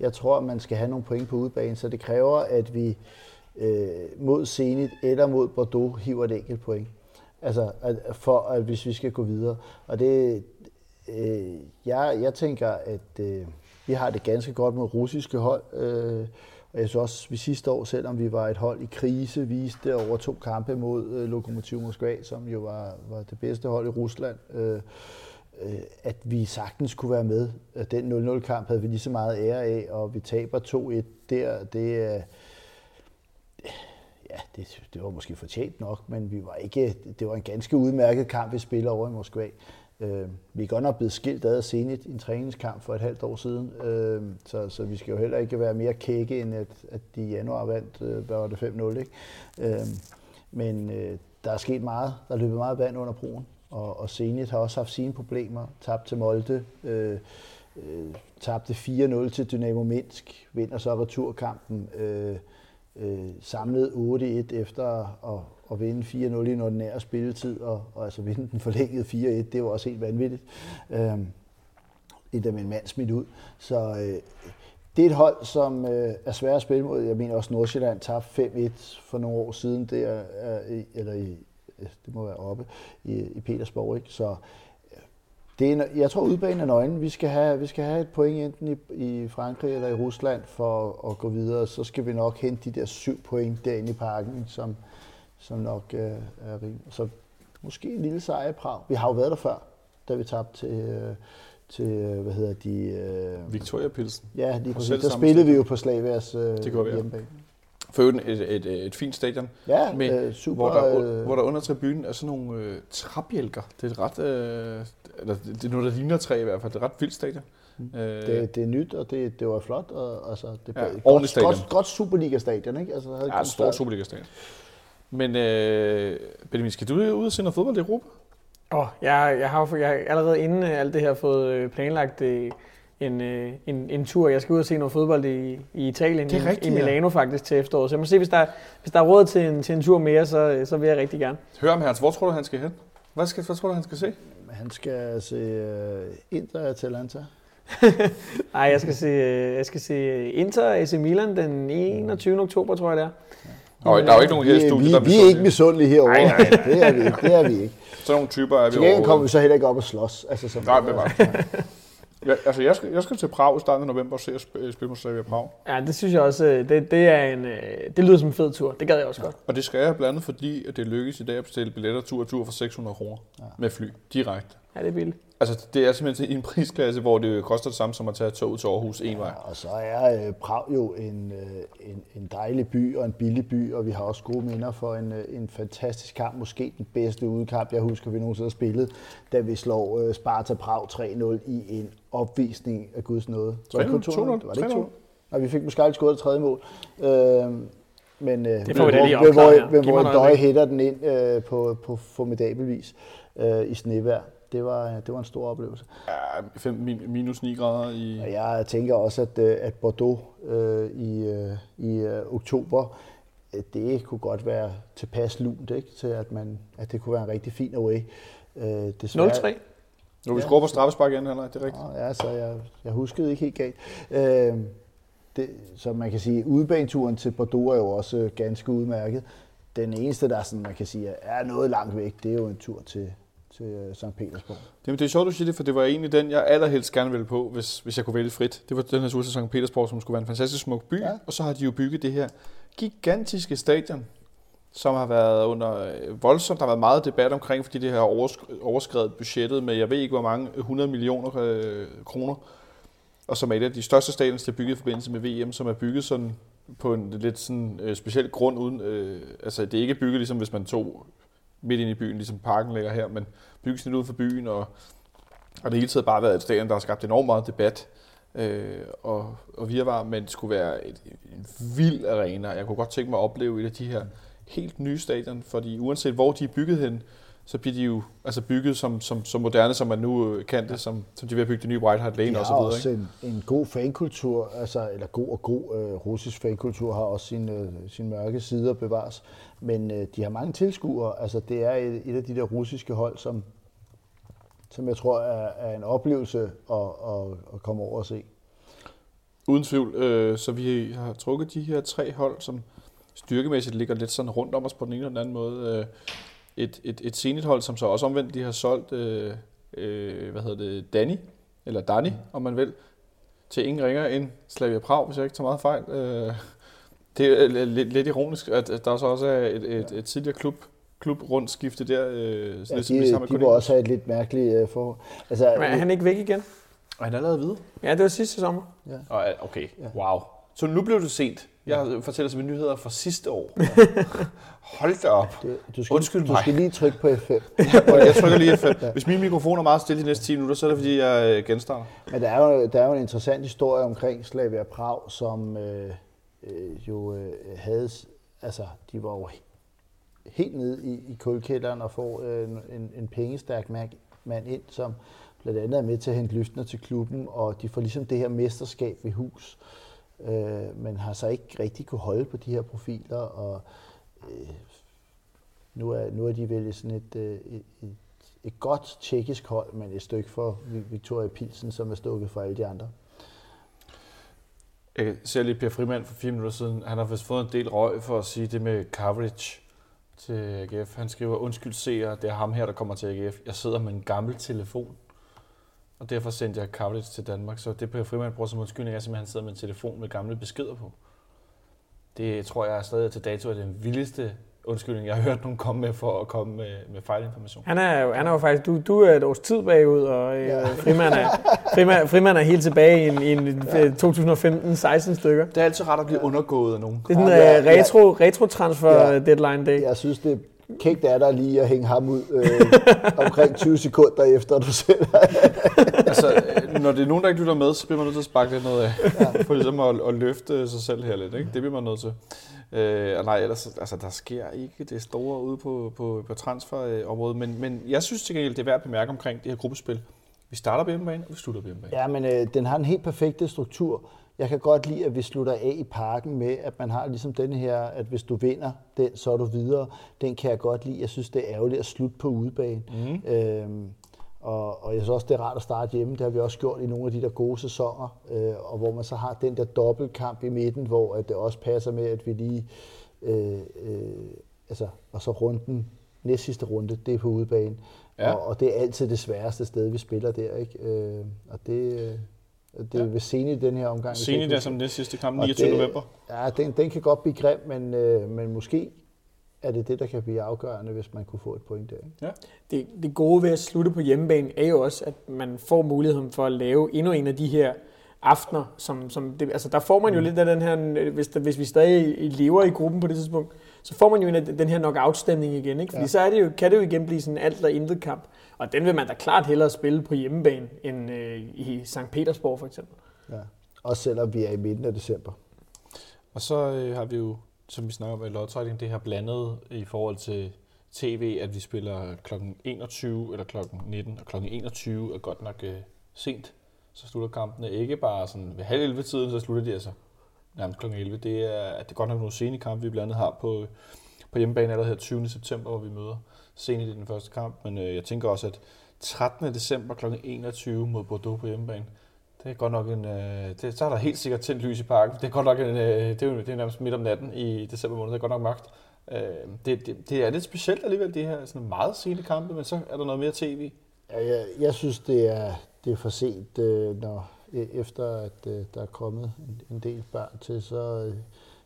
Jeg tror, at man skal have nogle point på udebanen, så det kræver, at vi øh, mod Zenit eller mod Bordeaux hiver et enkelt point. Altså, at, for at hvis vi skal gå videre. Og det, øh, jeg, jeg tænker, at øh, vi har det ganske godt mod russiske hold. Øh, og jeg synes også, at vi sidste år, selvom vi var et hold i krise, viste over to kampe mod øh, Lokomotiv Moskva, som jo var, var det bedste hold i Rusland, øh, øh, at vi sagtens kunne være med. Den 0-0-kamp havde vi lige så meget ære af, og vi taber 2-1 der. Det er... Ja, det, det var måske fortjent nok, men vi var ikke, det var en ganske udmærket kamp, vi spiller over i Moskva. Øh, vi er godt nok blevet skilt ad senest i en træningskamp for et halvt år siden, øh, så, så vi skal jo heller ikke være mere kække, end at, at de i januar vandt, øh, hvad var det, 5-0, ikke? Øh, men øh, der er sket meget. Der er løbet meget vand under broen, og, og Zenit har også haft sine problemer. Tabt til Molde, øh, øh, tabte 4-0 til Dynamo Minsk, vinder så returkampen, øh, øh, samlet 8-1 efter at, at vinde 4-0 i den ordinære spilletid, og, og altså vinde den forlængede 4-1, det var også helt vanvittigt. Øh, endda med en mand smidt ud. Så øh, det er et hold, som øh, er svært at spille mod. Jeg mener også, Nordsjælland tabte 5-1 for nogle år siden, det er, er, øh, eller i, det må være oppe i, i Petersborg. Ikke? Så øh, det er, en- jeg tror, udbanen er nøglen. Vi skal have, vi skal have et point enten i, i Frankrig eller i Rusland for at gå videre. Så skal vi nok hente de der syv point derinde i parken, som, som nok øh, er rimeligt. Så måske en lille sejr i Prag. Vi har jo været der før, da vi tabte til, øh, til øh, hvad hedder de... Øh, Victoria Pilsen. Ja, lige præcis. Der spillede vi jo på Slavias øh, Det hjemmebane. For øvrigt et, et, et, et fint stadion, Ja, med, øh, super. hvor, der, øh, hvor der under tribunen er sådan nogle øh, træbjælker. Det er et ret, øh, eller det er noget, der ligner træ i hvert fald. Det er et ret vildt stadion. Mm. Øh, det, det er nyt, og det, det var flot. Og, altså, det Ja, ja, ordentligt godt, stadion. godt, godt Superliga-stadion, ikke? Altså, havde Ja, et stort Superliga-stadion. Men øh, Benjamin, skal du ud og se noget fodbold i Europa? Åh, jeg, jeg har jeg har allerede inden øh, alt det her fået øh, planlagt øh, en, øh, en, en tur. Jeg skal ud og se noget fodbold i, i Italien, Det er rigtigt, i Milano faktisk til efteråret. Så jeg må se, hvis der, hvis der er råd til en, til en tur mere, så, så vil jeg rigtig gerne. Hør om Hans, hvor tror du, han skal hen? Hvad, skal, hvad tror du, han skal se? Han skal se uh, Inter Atalanta. [LAUGHS] Nej, jeg skal se, øh, jeg skal se Inter AC Milan den 21. oktober, tror jeg det er. Nå, der er jo ikke nogen her i Vi, studiet, vi, der vi er ikke misundelige herovre. Nej, nej. Det er vi ikke. Det er vi ikke. [LAUGHS] Sådan nogle typer er vi Til gengæld kommer vi overhovedet. så heller ikke op og slås. Altså, som Nej, men bare. Ja, altså, jeg skal, jeg skal til Prag i starten af november og se at sp- spille mod Slavia Prag. Ja, det synes jeg også, øh, det, det, er en, øh, det lyder som en fed tur. Det gad jeg også godt. Og det skal jeg blandt andet, fordi at det lykkes i dag at bestille billetter tur og tur for 600 kroner ja. med fly direkte. Ja, det er billigt. Altså, det er simpelthen i en prisklasse, hvor det koster det samme som at tage toget til Aarhus en vej. Og så er øh, Prag jo en, øh, en, en dejlig by og en billig by, og vi har også gode minder for en, øh, en fantastisk kamp. Måske den bedste udekamp, jeg husker, vi nogensinde har spillet, da vi slår øh, Sparta Prag 3-0 i en opvisning af Guds nåde. Var det kun 3-0? 2-0? Var det ikke 3-0? 2 Nej, vi fik måske aldrig scoret det tredje mål. Øh, men øh, Det får vi lige hvor, hvor, opklaret hvor, Giv hvor noget døje hætter den ind øh, på, på formidabel vis øh, i snevejr. Det var, det var en stor oplevelse. Ja, minus 9 grader i... Og jeg tænker også, at, øh, at Bordeaux øh, i, øh, i øh, oktober, øh, det kunne godt være tilpas lunt, ikke? til at, man, at det kunne være en rigtig fin away. Øh, desværre- 0-3. Nu vi Ja. scorer på straffespark igen, eller? Det er rigtigt. Ja, så jeg, jeg huskede ikke helt galt. Øh, det, så man kan sige, udebaneturen til Bordeaux er jo også øh, ganske udmærket. Den eneste, der sådan, man kan sige, er noget langt væk, det er jo en tur til, til øh, St. Petersborg. Det, det er sjovt, du siger det, for det var egentlig den, jeg allerhelst gerne ville på, hvis, hvis jeg kunne vælge frit. Det var den her til St. Petersborg, som skulle være en fantastisk smuk by. Ja. Og så har de jo bygget det her gigantiske stadion, som har været under øh, voldsomt. Der har været meget debat omkring, fordi det har oversk- overskrevet budgettet med, jeg ved ikke hvor mange, 100 millioner øh, kroner. Og som er et af de største stadions, der er bygget i forbindelse med VM, som er bygget sådan på en lidt sådan, øh, speciel grund. Uden, øh, altså det er ikke bygget ligesom hvis man tog midt ind i byen, ligesom parken ligger her, men bygget sådan uden for byen, og, og det hele tiden bare været et stadion, der har skabt enormt meget debat øh, og, og virvar, men det skulle være et, en vild arena. Jeg kunne godt tænke mig at opleve et af de her helt nye stadion, fordi uanset hvor de er bygget hen, så bliver de jo altså bygget som, som, som moderne, som man nu øh, kan det, som, som de vil have bygget det nye White Hart Lane De og så videre. også Ikke? en, en god fankultur, altså, eller god og god øh, russisk fankultur har også sine, øh, sine mørke sider bevares. Men øh, de har mange tilskuere. Altså, det er et, et af de der russiske hold, som, som jeg tror er, er en oplevelse at, at, at komme over og se. Uden tvivl. Øh, så vi har trukket de her tre hold, som styrkemæssigt ligger lidt sådan rundt om os på den ene eller den anden måde. Øh, et, et, et Zenit-hold, som så også omvendt de har solgt, øh, øh, hvad hedder det, Danny, eller Dani, om man vil, til ingen ringer end Slavia Prag, hvis jeg ikke tager meget fejl. Øh, det er lidt, lidt ironisk, at der så også er et, et, et tidligere klub, klub rundt skifte der. Øh, Ja, lidt som vi de, sammen med de må også have et lidt mærkeligt øh, forhold. Altså, Men er han ikke væk igen? Og han er allerede videre. Ja, det var sidste sommer. Og, okay, Ja. wow. Så nu blev det sent. Jeg fortæller som nyheder fra sidste år. Hold da op. det, du, skal, Undskyld du mig. skal lige trykke på F5. Og [LAUGHS] jeg trykker lige F5. Hvis min mikrofon er meget stille de næste 10 minutter, så er det fordi, jeg øh, genstarter. Men der er, jo, der er jo en interessant historie omkring Slavia Prag, som øh, øh, jo øh, havde, altså de var jo helt nede i, i kulkælderen og får øh, en, en, en pengestærk mand, ind, som blandt andet er med til at hente lystner til klubben, og de får ligesom det her mesterskab ved hus, øh, men har så ikke rigtig kunne holde på de her profiler, og øh, nu, er, nu er de vel sådan et, øh, et, et, et godt tjekkisk hold, men et stykke for Victoria Pilsen, som er stukket for alle de andre. Øh, jeg ser lige Per Frimand for fire minutter siden. Han har vist fået en del røg for at sige det med coverage til AGF. Han skriver, undskyld seere, det er ham her, der kommer til AGF. Jeg sidder med en gammel telefon. Og derfor sendte jeg coverage til Danmark. Så det Per Frimand bruger som undskyldning, er simpelthen, at han sidder med en telefon med gamle beskeder på. Det tror jeg er stadig til dato er den vildeste undskyldning, jeg har hørt nogen komme med for at komme med, med fejlinformation. Han er, jo- han er jo faktisk, du, du er et års tid bagud, og øh, Ja. [LAUGHS] Frimand, er, Frimand, Frimand er helt tilbage i en, i en ja. 2015-16 stykker. Det er altid ret at blive undergået af nogen. Det er sådan en Ja, ja, uh, retro, retro transfer Ja. deadline day. Jeg synes, det er kægt af dig lige at hænge ham ud øh, [LAUGHS] omkring 20 sekunder efter, du selv [LAUGHS] altså, øh, når det er nogen, der ikke lytter med, så bliver man nødt til at sparke lidt noget af. Ja. For ligesom at, at løfte sig selv her lidt. Ikke? Det bliver man nødt til. Øh, og nej, ellers, altså, der sker ikke det store ude på, på, på transferområdet. Men, men jeg synes til gengæld, det er værd at bemærke omkring det her gruppespil, Vi starter på hjemmebane, og vi slutter på hjemmebane. Ja, men øh, den har en helt perfekte struktur. Jeg kan godt lide, at vi slutter af i parken med, at man har ligesom den her, at hvis du vinder den, så er du videre. Den kan jeg godt lide. Jeg synes, det er ærgerligt at slutte på udebane. Mm. Øhm, og, og jeg synes også, det er rart at starte hjemme. Det har vi også gjort i nogle af de der gode sæsoner, øh, og hvor man så har den der dobbeltkamp i midten, hvor at det også passer med, at vi lige, øh, øh, altså, og så runden, næst sidste runde, det er på udebane. Ja. Og, og det er altid det sværeste sted, vi spiller der, ikke? Øh, og det, øh, det er ja. ved Seni den her omgang. Seni der som næst sidste kamp, 29. Det, november. Ja, den, den kan godt blive grim, men, øh, men måske er det det, der kan blive afgørende, hvis man kunne få et point der. Ikke? Ja. Det, det gode ved at slutte på hjemmebane er jo også, at man får muligheden for at lave endnu en af de her aftener, som, som det, altså der får man jo mm. lidt af den her, hvis, der, hvis vi stadig lever i gruppen på det tidspunkt, så får man jo en af den her knockout-stemning igen, ikke? Fordi ja. så er det jo, kan det jo igen blive sådan alt eller intet kamp. Og den vil man da klart hellere spille på hjemmebane, end øh, i St. Petersborg for eksempel. Ja, også selvom vi er i midten af december. Og så øh, har vi jo som vi snakker om i lodtrækning, det her blandet i forhold til tv, at vi spiller kl. 21 eller kl. 19, og kl. 21 er godt nok øh, sent. Så slutter kampene ikke bare sådan ved halv 11 tiden, så slutter de altså nærmest kl. 11. Det er, det er godt nok nogle sene kampe, vi blandt andet har på, på hjemmebane allerede her 20. september, hvor vi møder sent i den første kamp. Men øh, jeg tænker også, at 13. december kl. 21 mod Bordeaux på hjemmebane, det er godt nok en... Øh, det, så er der helt sikkert tændt lys i parken. Det er godt nok en, øh, det, er jo, det er nærmest midt om natten i december måned. Det er godt nok magt. Øh, det, det, det, er lidt specielt alligevel, det her sådan meget sene kampe, men så er der noget mere tv. Ja, jeg, jeg synes, det er, det er for sent, øh, når e, efter at øh, der er kommet en, en del børn til, så, øh,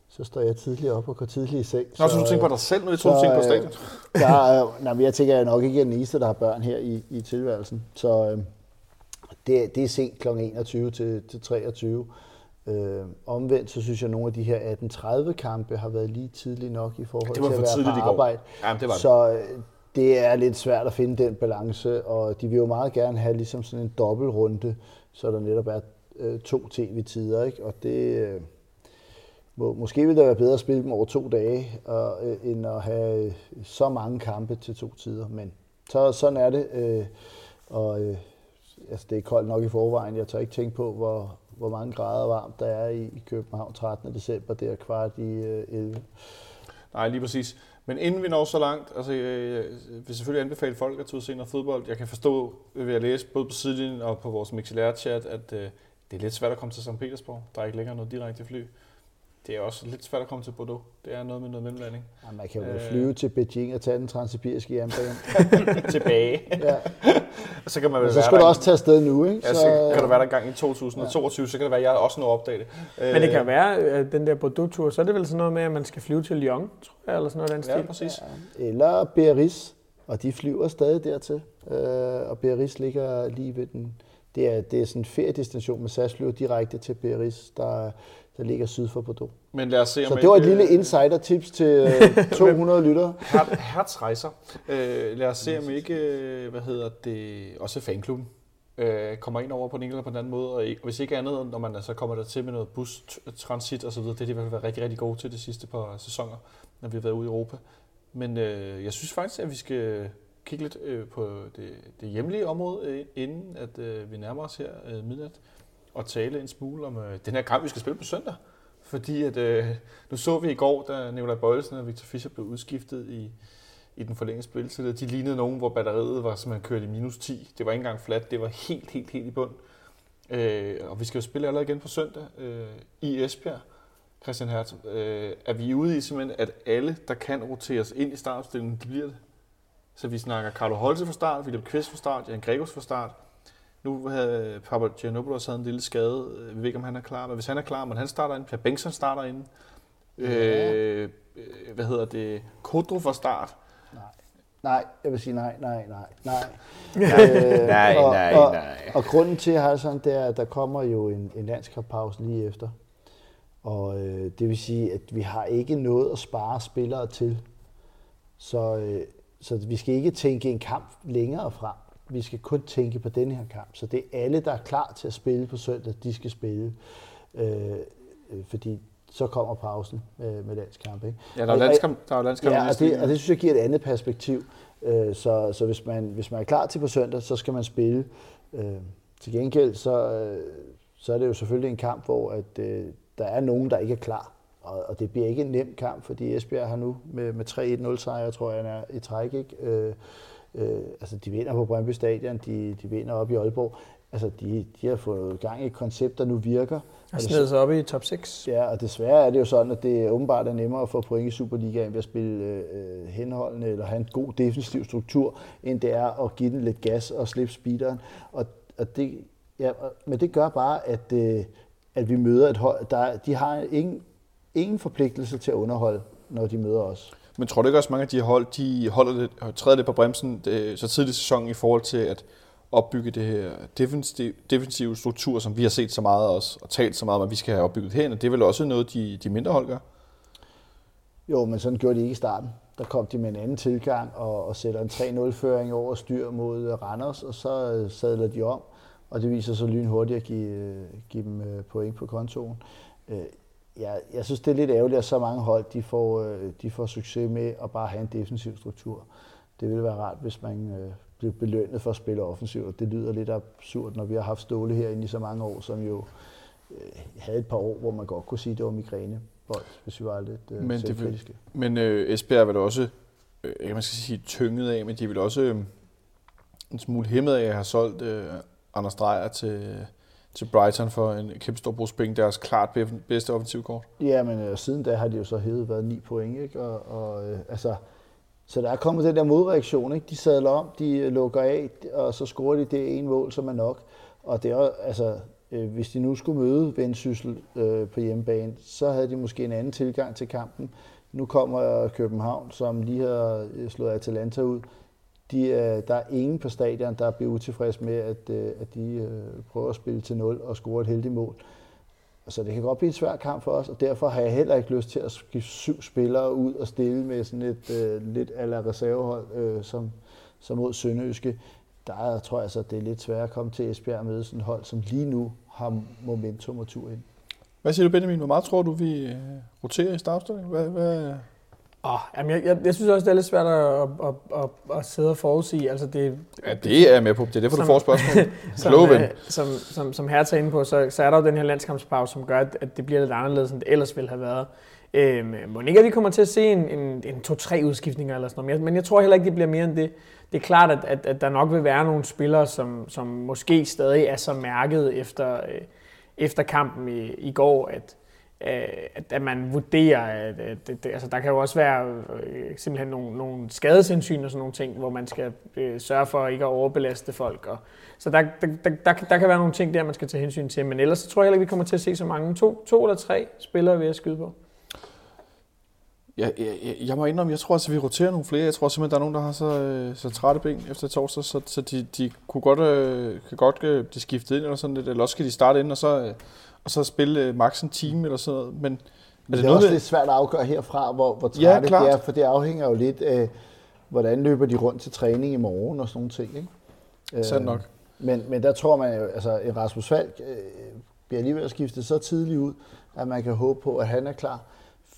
så står jeg tidligere op og går tidligt i seng. Nå, så, så du tænker på dig selv, når jeg tror, du tænker på stadion? Der, øh, nej, men jeg tænker, at jeg nok ikke er den eneste, der har børn her i, i tilværelsen. Så, øh, det, det er sent kl. 21 til, til 23. Øh, omvendt så synes jeg, at nogle af de her 18.30 kampe har været lige tidligt nok i forhold til at være på arbejde. Ja, det var det. Så øh, det er lidt svært at finde den balance, og de vil jo meget gerne have ligesom sådan en dobbeltrunde, så der netop er øh, to tv-tider, ikke? og det... Øh, må, måske vil det være bedre at spille dem over to dage, og, øh, end at have øh, så mange kampe til to tider. Men så, sådan er det. Øh, og øh, altså det er koldt nok i forvejen. Jeg tør ikke tænke på, hvor, hvor mange grader varmt der er i, København 13. december. Det er kvart i øh, 11. Nej, lige præcis. Men inden vi når så langt, altså jeg vil selvfølgelig anbefale folk at tage ud og fodbold. Jeg kan forstå ved at læse både på sidelinjen og på vores MixLR-chat, at øh, det er lidt svært at komme til St. Petersborg. Der er ikke længere noget direkte fly det er også lidt svært at komme til Bordeaux. Det er noget med noget mellemlanding. Ja, man kan jo øh, flyve til Beijing og tage den transsibiriske jernbane. [LAUGHS] Tilbage. ja. og så kan man vel så skal du også tage afsted nu, ikke? Så, så kan du være der gang i 2022, ja. så kan det være, at jeg også når at opdage det. Men det kan være, at den der Bordeaux-tur, så er det vel sådan noget med, at man skal flyve til Lyon, tror jeg, eller sådan noget den stil. Ja, præcis. Ja. Eller Biarritz, og de flyver stadig dertil. Øh, og Biarritz ligger lige ved den, det er, det er sådan en feriedestination med SAS flyver direkte til Biarritz, der der ligger syd for Bordeaux. Men lad os se, om Så det var et lille insider-tips til 200 øh, [LAUGHS] lyttere. Hertz Øh, lad os se, om ikke, øh, hvad hedder det, også fanklubben øh, kommer ind over på den ene eller på den anden måde. Og hvis ikke andet, når man altså kommer der til med noget bus-transit og så videre, det er de i hvert fald været rigtig, rigtig gode til de sidste par sæsoner, når vi har været ude i Europa. Men øh, jeg synes faktisk, at vi skal kigge lidt øh, på det, det hjemlige område, øh, inden at øh, vi nærmer os her øh, midnat og tale en smule om øh, den her kamp, vi skal spille på søndag. Fordi at, øh, nu så vi i går, da Nikolaj Bøjelsen og Victor Fischer blev udskiftet i, i den forlængede spilletid. De lignede nogen, hvor batteriet var som man kørte i minus 10. Det var ikke engang fladt, det var helt, helt, helt i bund. Øh, og vi skal jo spille allerede igen på søndag øh, i Esbjerg. Christian Hertz, øh, er vi ude i simpelthen, at alle, der kan roteres ind i startopstillingen, de bliver det? Så vi snakker Carlo Holse fra start, Philip Kvist fra start, Jan Gregos fra start, nu havde Papa Giannopoulos havde en lille skade. Vi ved ikke, om han er klar. Men hvis han er klar, men han starter ind. Per Bengtsson starter ind. Ja. Øh, hvad hedder det? Kodro fra start. Nej. Nej, jeg vil sige nej, nej, nej, nej. [LAUGHS] øh, nej, og, nej, og, nej. Og, og grunden til, at sådan, det er, at der kommer jo en, en landskampspause lige efter. Og øh, det vil sige, at vi har ikke noget at spare spillere til. Så, øh, så vi skal ikke tænke en kamp længere frem vi skal kun tænke på denne her kamp. Så det er alle, der er klar til at spille på søndag, de skal spille. Øh, øh fordi så kommer pausen øh, med landskamp. Ikke? Ja, der er landskamp. Der er landskamp ja, og det, og det synes jeg giver et andet perspektiv. Øh, så så hvis, man, hvis man er klar til på søndag, så skal man spille. Øh, til gengæld så, øh, så er det jo selvfølgelig en kamp, hvor at, øh, der er nogen, der ikke er klar. Og, og det bliver ikke en nem kamp, fordi Esbjerg har nu med, med 3-1-0 sejr, tror jeg, er i træk. Ikke? Øh, øh, altså, de vinder på Brøndby Stadion, de, de vinder op i Aalborg. Altså, de, de har fået gang i et koncept, der nu virker. Og snedet sig op i top 6. Ja, og desværre er det jo sådan, at det åbenbart er nemmere at få point i Superligaen ved at spille øh, henholdende eller have en god defensiv struktur, end det er at give den lidt gas og slippe speederen. Og, og det, ja, men det gør bare, at, øh, at vi møder et hold, der de har ingen, ingen forpligtelse til at underholde, når de møder os. Men tror du ikke også, mange af de hold, de holder det, træder lidt på bremsen det, så tidligt i sæsonen i forhold til at opbygge det her defensive, defensive struktur, som vi har set så meget også, og talt så meget om, at vi skal have opbygget herinde. Det er vel også noget, de, de mindre hold gør? Jo, men sådan gjorde de ikke i starten. Der kom de med en anden tilgang og, og sætter en 3-0-føring over styr mod øh, Randers, og så øh, sadler de om, og det viser så lynhurtigt at give, give dem point på kontoen. Jeg, jeg synes, det er lidt ærgerligt, at så mange hold de får, de får succes med at bare have en defensiv struktur. Det ville være rart, hvis man blev belønnet for at spille offensivt. Det lyder lidt absurd, når vi har haft Ståle herinde i så mange år, som jo havde et par år, hvor man godt kunne sige, at det var migræne bold, hvis vi var lidt øh, men. Det, men øh, Esbjerg er vel også, øh, jeg man skal sige, tynget af, men de vil også øh, en smule hæmmet af at have solgt øh, Anders Dreyer til, til Brighton for en kæmpe stor brugspenge, deres klart bedste offensive kort. Ja, men øh, siden da har de jo så hævet været 9 point, ikke? Og, og øh, altså, så der er kommet den der modreaktion, ikke? De sadler om, de øh, lukker af, og så scorer de det ene mål, som er nok. Og det er altså, øh, hvis de nu skulle møde Vendsyssel øh, på hjemmebane, så havde de måske en anden tilgang til kampen. Nu kommer København, som lige har øh, slået Atalanta ud. De, øh, der er ingen på stadion, der bliver utilfreds med, at, øh, at de øh, prøver at spille til 0 og score et heldigt mål. Så det kan godt blive en svær kamp for os, og derfor har jeg heller ikke lyst til at skifte syv spillere ud og stille med sådan et øh, lidt ala reservehold, øh, som, som mod Sønderjyske. Der tror jeg så, at det er lidt svært at komme til Esbjerg og møde sådan et hold, som lige nu har momentum og tur ind. Hvad siger du, Benjamin? Hvor meget tror du, vi øh, roterer i startopstillingen? Hvad, hvad, Oh, jamen jeg, jeg, jeg synes også, det er lidt svært at, at, at, at sidde og forudsige. Altså det, ja, det er jeg med på. Det er derfor, som, du får spørgsmål. [LAUGHS] som, øh, som, som, som Hertha inde på, så, så er der jo den her landskampspause, som gør, at, at det bliver lidt anderledes, end det ellers ville have været. Øhm, må ikke, at vi kommer til at se en, en, en to-tre udskiftninger eller sådan noget, men jeg tror heller ikke, det bliver mere end det. Det er klart, at, at, at der nok vil være nogle spillere, som, som måske stadig er så mærket efter, øh, efter kampen i, i går, at, øh, Øh, at, at man vurderer, at, at, at altså, der kan jo også være øh, simpelthen nogle, nogle skadesindssyn og sådan nogle ting, hvor man skal øh, sørge for ikke at overbelaste folk. Og, så der, der, der, der, der kan være nogle ting der, man skal tage hensyn til, men ellers så tror jeg heller ikke, vi kommer til at se så mange. To, to eller tre spillere ved at skyde på. Jeg, jeg, jeg må indrømme, jeg tror altså, vi roterer nogle flere. Jeg tror simpelthen, der er nogen, der har så, øh, så trætte ben efter torsdag, så, så de, de kunne godt, øh, kan godt øh, blive skiftet ind eller sådan lidt, eller også skal de starte ind og så, øh, og så spille max en time eller sådan noget. Men, er det, det er også lidt svært at afgøre herfra, hvor, hvor trætte ja, det er, for det afhænger jo lidt af, hvordan løber de rundt til træning i morgen og sådan nogle ting. Ikke? Sandt nok. Men, men der tror man jo, altså Erasmus Falk øh, bliver alligevel skiftet så tidligt ud, at man kan håbe på, at han er klar.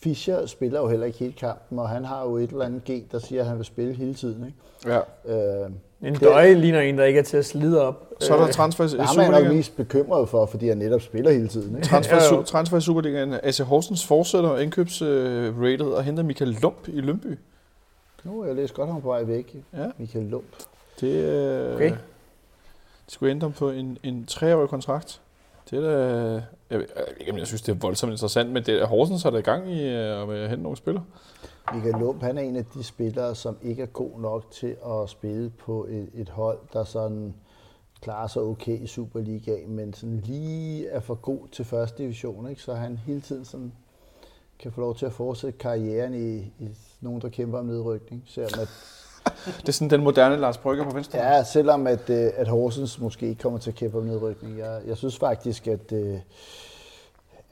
Fischer spiller jo heller ikke hele kampen, og han har jo et eller andet G, der siger, at han vil spille hele tiden. Ikke? Ja. Øh, en døje ligner en, der ikke er til at slide op. Så er der øh, transfer i Superligaen. Der er man nok mest bekymret for, fordi han netop spiller hele tiden. Ikke? Transfer, ja, transfer i Superligaen. AC Horsens fortsætter indkøbsrated og henter Michael Lump i Lønby. Nu jeg læst godt ham på vej væk. Ja. Michael Lump. Det, uh, okay. de skulle ændre ham på en, en treårig kontrakt. Det er da, jeg, jeg, jeg, jeg synes, det er voldsomt interessant, men det, Horsens har der i gang i uh, at hente nogle spillere. Michael Lump, han er en af de spillere, som ikke er god nok til at spille på et, et hold, der sådan klarer sig okay i Superligaen, men sådan lige er for god til første division, ikke? så han hele tiden sådan kan få lov til at fortsætte karrieren i, i nogen, der kæmper om nedrykning. Selvom at, det er sådan den moderne Lars Brygger på venstre. Ja, selvom at, øh, at Horsens måske ikke kommer til at kæmpe om nedrykning. Jeg, jeg synes faktisk, at, øh,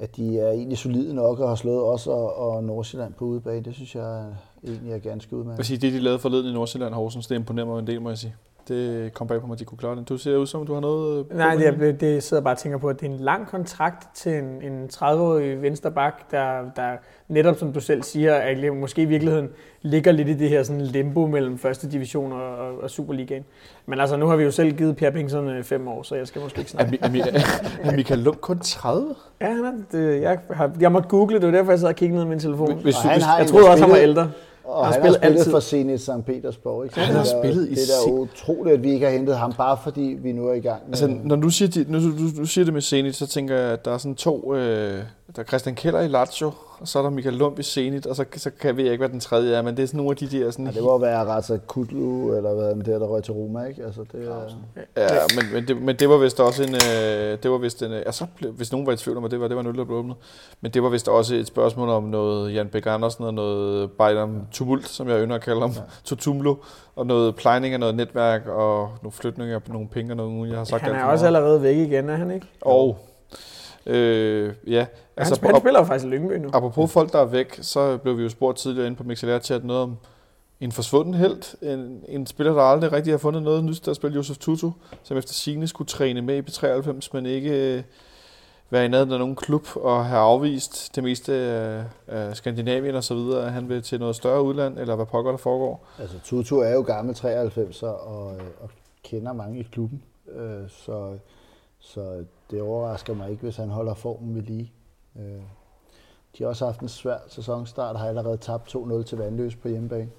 at de er egentlig solide nok og har slået os og, og Nordsjælland på udebane. Det synes jeg egentlig er ganske udmærket. Hvad siger det, de lavede forleden i Nordsjælland Horsens, det imponerer mig en del, må jeg sige det kom bag på mig, at de kunne klare det. Du ser ud som, du har noget... øh, Nej, det, er, det sidder jeg bare og tænker på, at det er en lang kontrakt til en, en 30-årig vensterbak, der, der netop, som du selv siger, er, måske i virkeligheden ligger lidt i det her sådan limbo mellem første division og, og, og Superligaen. Men altså, nu har vi jo selv givet Pierre Pinkson øh, fem år, så jeg skal måske ikke Er, snakke. Mi- er, Mi- er Michael Lund kun 30? Ja, han er, det, jeg, har, jeg måtte google, det var derfor, jeg sad og kiggede ned i min telefon. Hvis Og du, han hvis, har Jeg jo troede også, han var ældre. Og Han han, har spillet spillet altid. for Zenit St. Petersborg. Ikke? Så Han har det er- spillet i Det er da utroligt, at vi ikke har hentet ham, bare fordi vi nu er i gang med... altså, når du siger, de, når du, du, du siger det med Zenit, så tænker jeg, at der er sådan to... Øh, der er Christian Keller i Lazio, og så er der Michael Lund i Zenit, og så, så kan jeg ikke, hvad den tredje er, men det er sådan nogle af de der... Sådan, ja, det må være Raza Kutlu, eller hvad det der, der røg til Roma, ikke? Altså, det er... Ja, men, men, det, men det var vist også en... Øh, det var vist en øh, altså, hvis nogen var i tvivl om, at det var, det var en øl, der blev åbnet. Men det var vist også et spørgsmål om noget Jan Bæk Andersen og noget Bejder Tumult, som jeg ynder at kalde ham, ja. Totumlo, og noget plejning af noget netværk og nogle flytninger på nogle penge og noget, jeg har sagt Han er også allerede væk igen, er han ikke? Og, øh, ja, Altså, han, han spiller jo faktisk i Lyngby nu. Apropos folk, der er væk, så blev vi jo spurgt tidligere inde på Mixelære til at noget om en forsvunden held. En, en spiller, der aldrig rigtig har fundet noget nyt, der spiller Josef Tutu, som efter sigende skulle træne med i B93, men ikke øh, være i nærheden af nogen klub og have afvist det meste af, af Skandinavien og så videre, at han vil til noget større udland, eller hvad pokker der foregår. Altså, Tutu er jo gammel 93'er og, øh, og kender mange i klubben. Øh, så, så det overrasker mig ikke, hvis han holder formen ved lige. Øh, de har også haft en svær sæsonstart og har allerede tabt 2-0 til Vandløs på hjemmebane.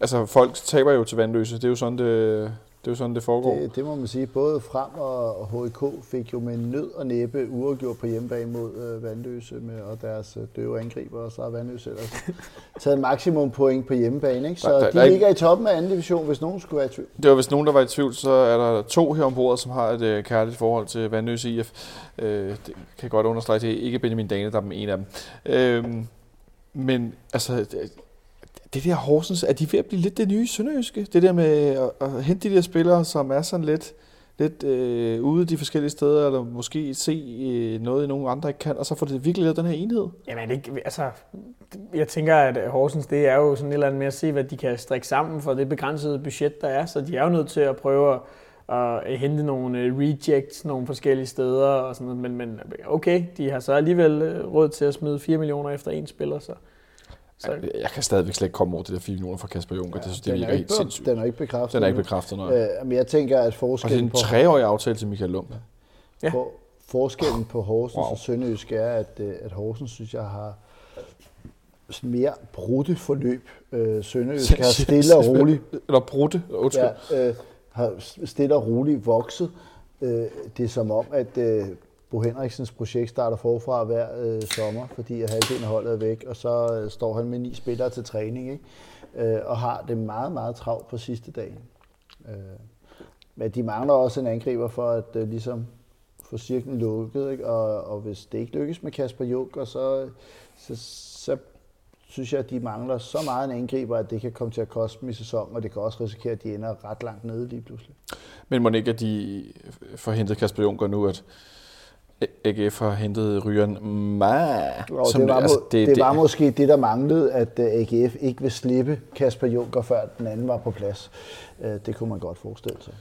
Altså, folk taber jo til vandløse. Det er jo sådan, det, det, er jo sådan, det foregår. Det, det må man sige. Både Frem og HIK fik jo med nød og næppe uafgjort på hjemmebane mod øh, Vandløse med, og deres øh, døve angriber, og så har Vandløse ellers [LAUGHS] taget maksimum point på hjemmebane. Ikke? Så Der- der- de der er ikke- ligger i toppen af anden division, hvis nogen skulle være i tvivl. Det var hvis nogen, der var i tvivl, så er der to her ombord, som har et øh, kærligt forhold til Vandløse IF. Øh, det kan godt understrege, det er ikke Benjamin Dane, der er den ene af dem. Øh, men altså, det, der Horsens, er de ved at blive lidt det nye sønderjyske? Det der med at, at hente de der spillere, som er sådan lidt, lidt øh, ude de forskellige steder, eller måske se øh, noget, nogen andre ikke kan, og så får det virkelig lavet den her enhed. Jamen, det, altså, jeg tænker, at Horsens, det er jo sådan et eller andet med at se, hvad de kan strikke sammen for det begrænsede budget, der er. Så de er jo nødt til at prøve at, at hente nogle øh, rejects nogle forskellige steder og sådan noget. Men, men okay, de har så alligevel øh, råd til at smide 4 millioner efter en spiller, så så Jeg, jeg kan stadigvæk slet ikke komme over det der 4 millioner fra Kasper Juncker. Ja, det synes er virker helt sindssygt. den er ikke bekræftet. Den er ikke bekræftet, nej. Øh, men jeg tænker, at Og det er forskellen en på, treårig aftale til Michael Lund. Ja. for, forskellen på Horsens Wow. og Sønderjysk er, at, øh, at Horsens, synes jeg, har sådan mere brudte forløb. Øh, Sønderjysk har [LAUGHS] stille og roligt Eller brudte, undskyld. ja, øh, har stille og roligt vokset. Øh, det er som om, at øh, Bo Henriksens projekt starter forfra hver øh, sommer, fordi at halvdelen af holdet er væk, og så øh, står han med ni spillere til træning, ikke? Øh, og har det meget, meget travlt på sidste dagen. Øh, men de mangler også en angriber for at øh, ligesom få cirklen lukket, ikke? Og, og hvis det ikke lykkes med Kasper Junker, så, så, så synes jeg, at de mangler så meget en angriber, at det kan komme til at koste dem i sæsonen, og det kan også risikere, at de ender ret langt nede lige pludselig. Men må ikke, at de får hentet Kasper Junker nu, at AGF har hentet Ryan Ma? Og det, var, altså, det, det, var måske det, der manglede, at øh, AGF ikke vil slippe Kasper Juncker, før den anden var på plads. Øh, Det kunne man godt forestille sig.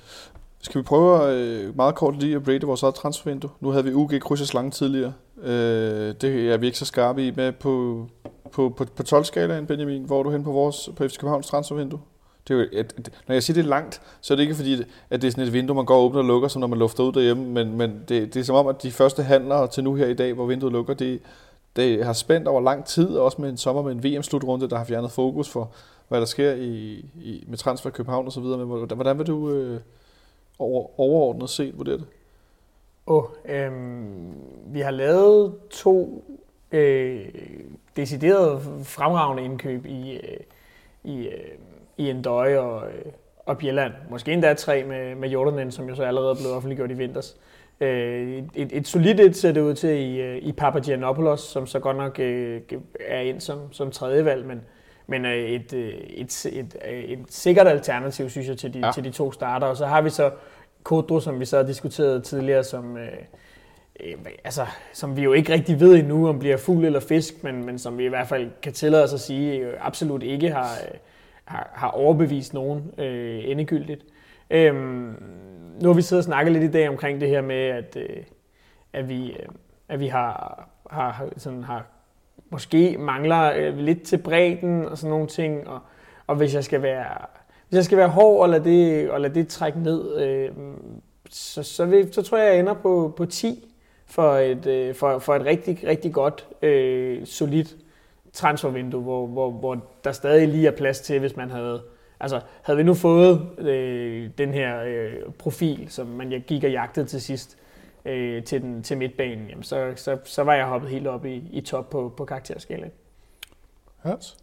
Skal vi prøve øh, meget kort lige at rate vores eget transfervindue? Nu havde vi UG krydsets lange tidligere. Det er vi ikke så skarpe i med på, på, på, på 12-skalaen, Benjamin. Hvor er du hen på, vores, på FC Københavns transfervindue? Det er jo at, når jeg siger, det er langt, så er det ikke fordi, at det er sådan et vindue, man går og åbner og lukker, som når man lufter ud derhjemme, men, men det, det er som om, at de første handler til nu her i dag, hvor vinduet lukker, det, det har spændt over lang tid, også med en sommer med en VM-slutrunde, der har fjernet fokus for, hvad der sker i, i, med transfer i København og så videre. Men hvordan, hvordan vil du øh, over, overordnet set vurdere det? Oh, øhm, vi har lavet to øh, deciderede fremragende indkøb i, øh, i, øh, i Endøje og, øh, og Bjelland. Måske endda tre med, med Jordanen, som jo så allerede er blevet offentliggjort i vinters. Øh, et, et solidt et ser det ud til i, øh, i Papagiannopoulos, som så godt nok øh, er ind som, som tredje valg, men, men øh, et, et, et, et, sikkert alternativ, synes jeg, til de, Ja. ja. til de to starter. Og så har vi så Kodro, som vi så har diskuteret tidligere, som, øh, øh, altså, som vi jo ikke rigtig ved endnu, om bliver fugl eller fisk, men, men som vi i hvert fald kan tillade os at sige, øh, absolut ikke har, øh, har, har overbevist nogen øh, endegyldigt. Øhm, nu har vi siddet og snakket lidt i dag omkring det her med, at, øh, at vi, øh, at vi har, har, sådan, har måske mangler øh, lidt til bredden og sådan nogle ting. Og, og hvis jeg skal være, hvis jeg skal være hård og lade det, og lade det trække ned, øh, så, så, vil, så tror jeg, jeg ender på, på 10 for et, øh, for, for et rigtig, rigtig godt, øh, solidt transfervindue, hvor, hvor, hvor der stadig lige er plads til, hvis man havde... Altså, havde vi nu fået øh, den her øh, profil, som man gik og jagtede til sidst, øh, til, den, til midtbanen, jamen, så, så, så var jeg hoppet helt op i, i top på, på karakterskalaen. Hans?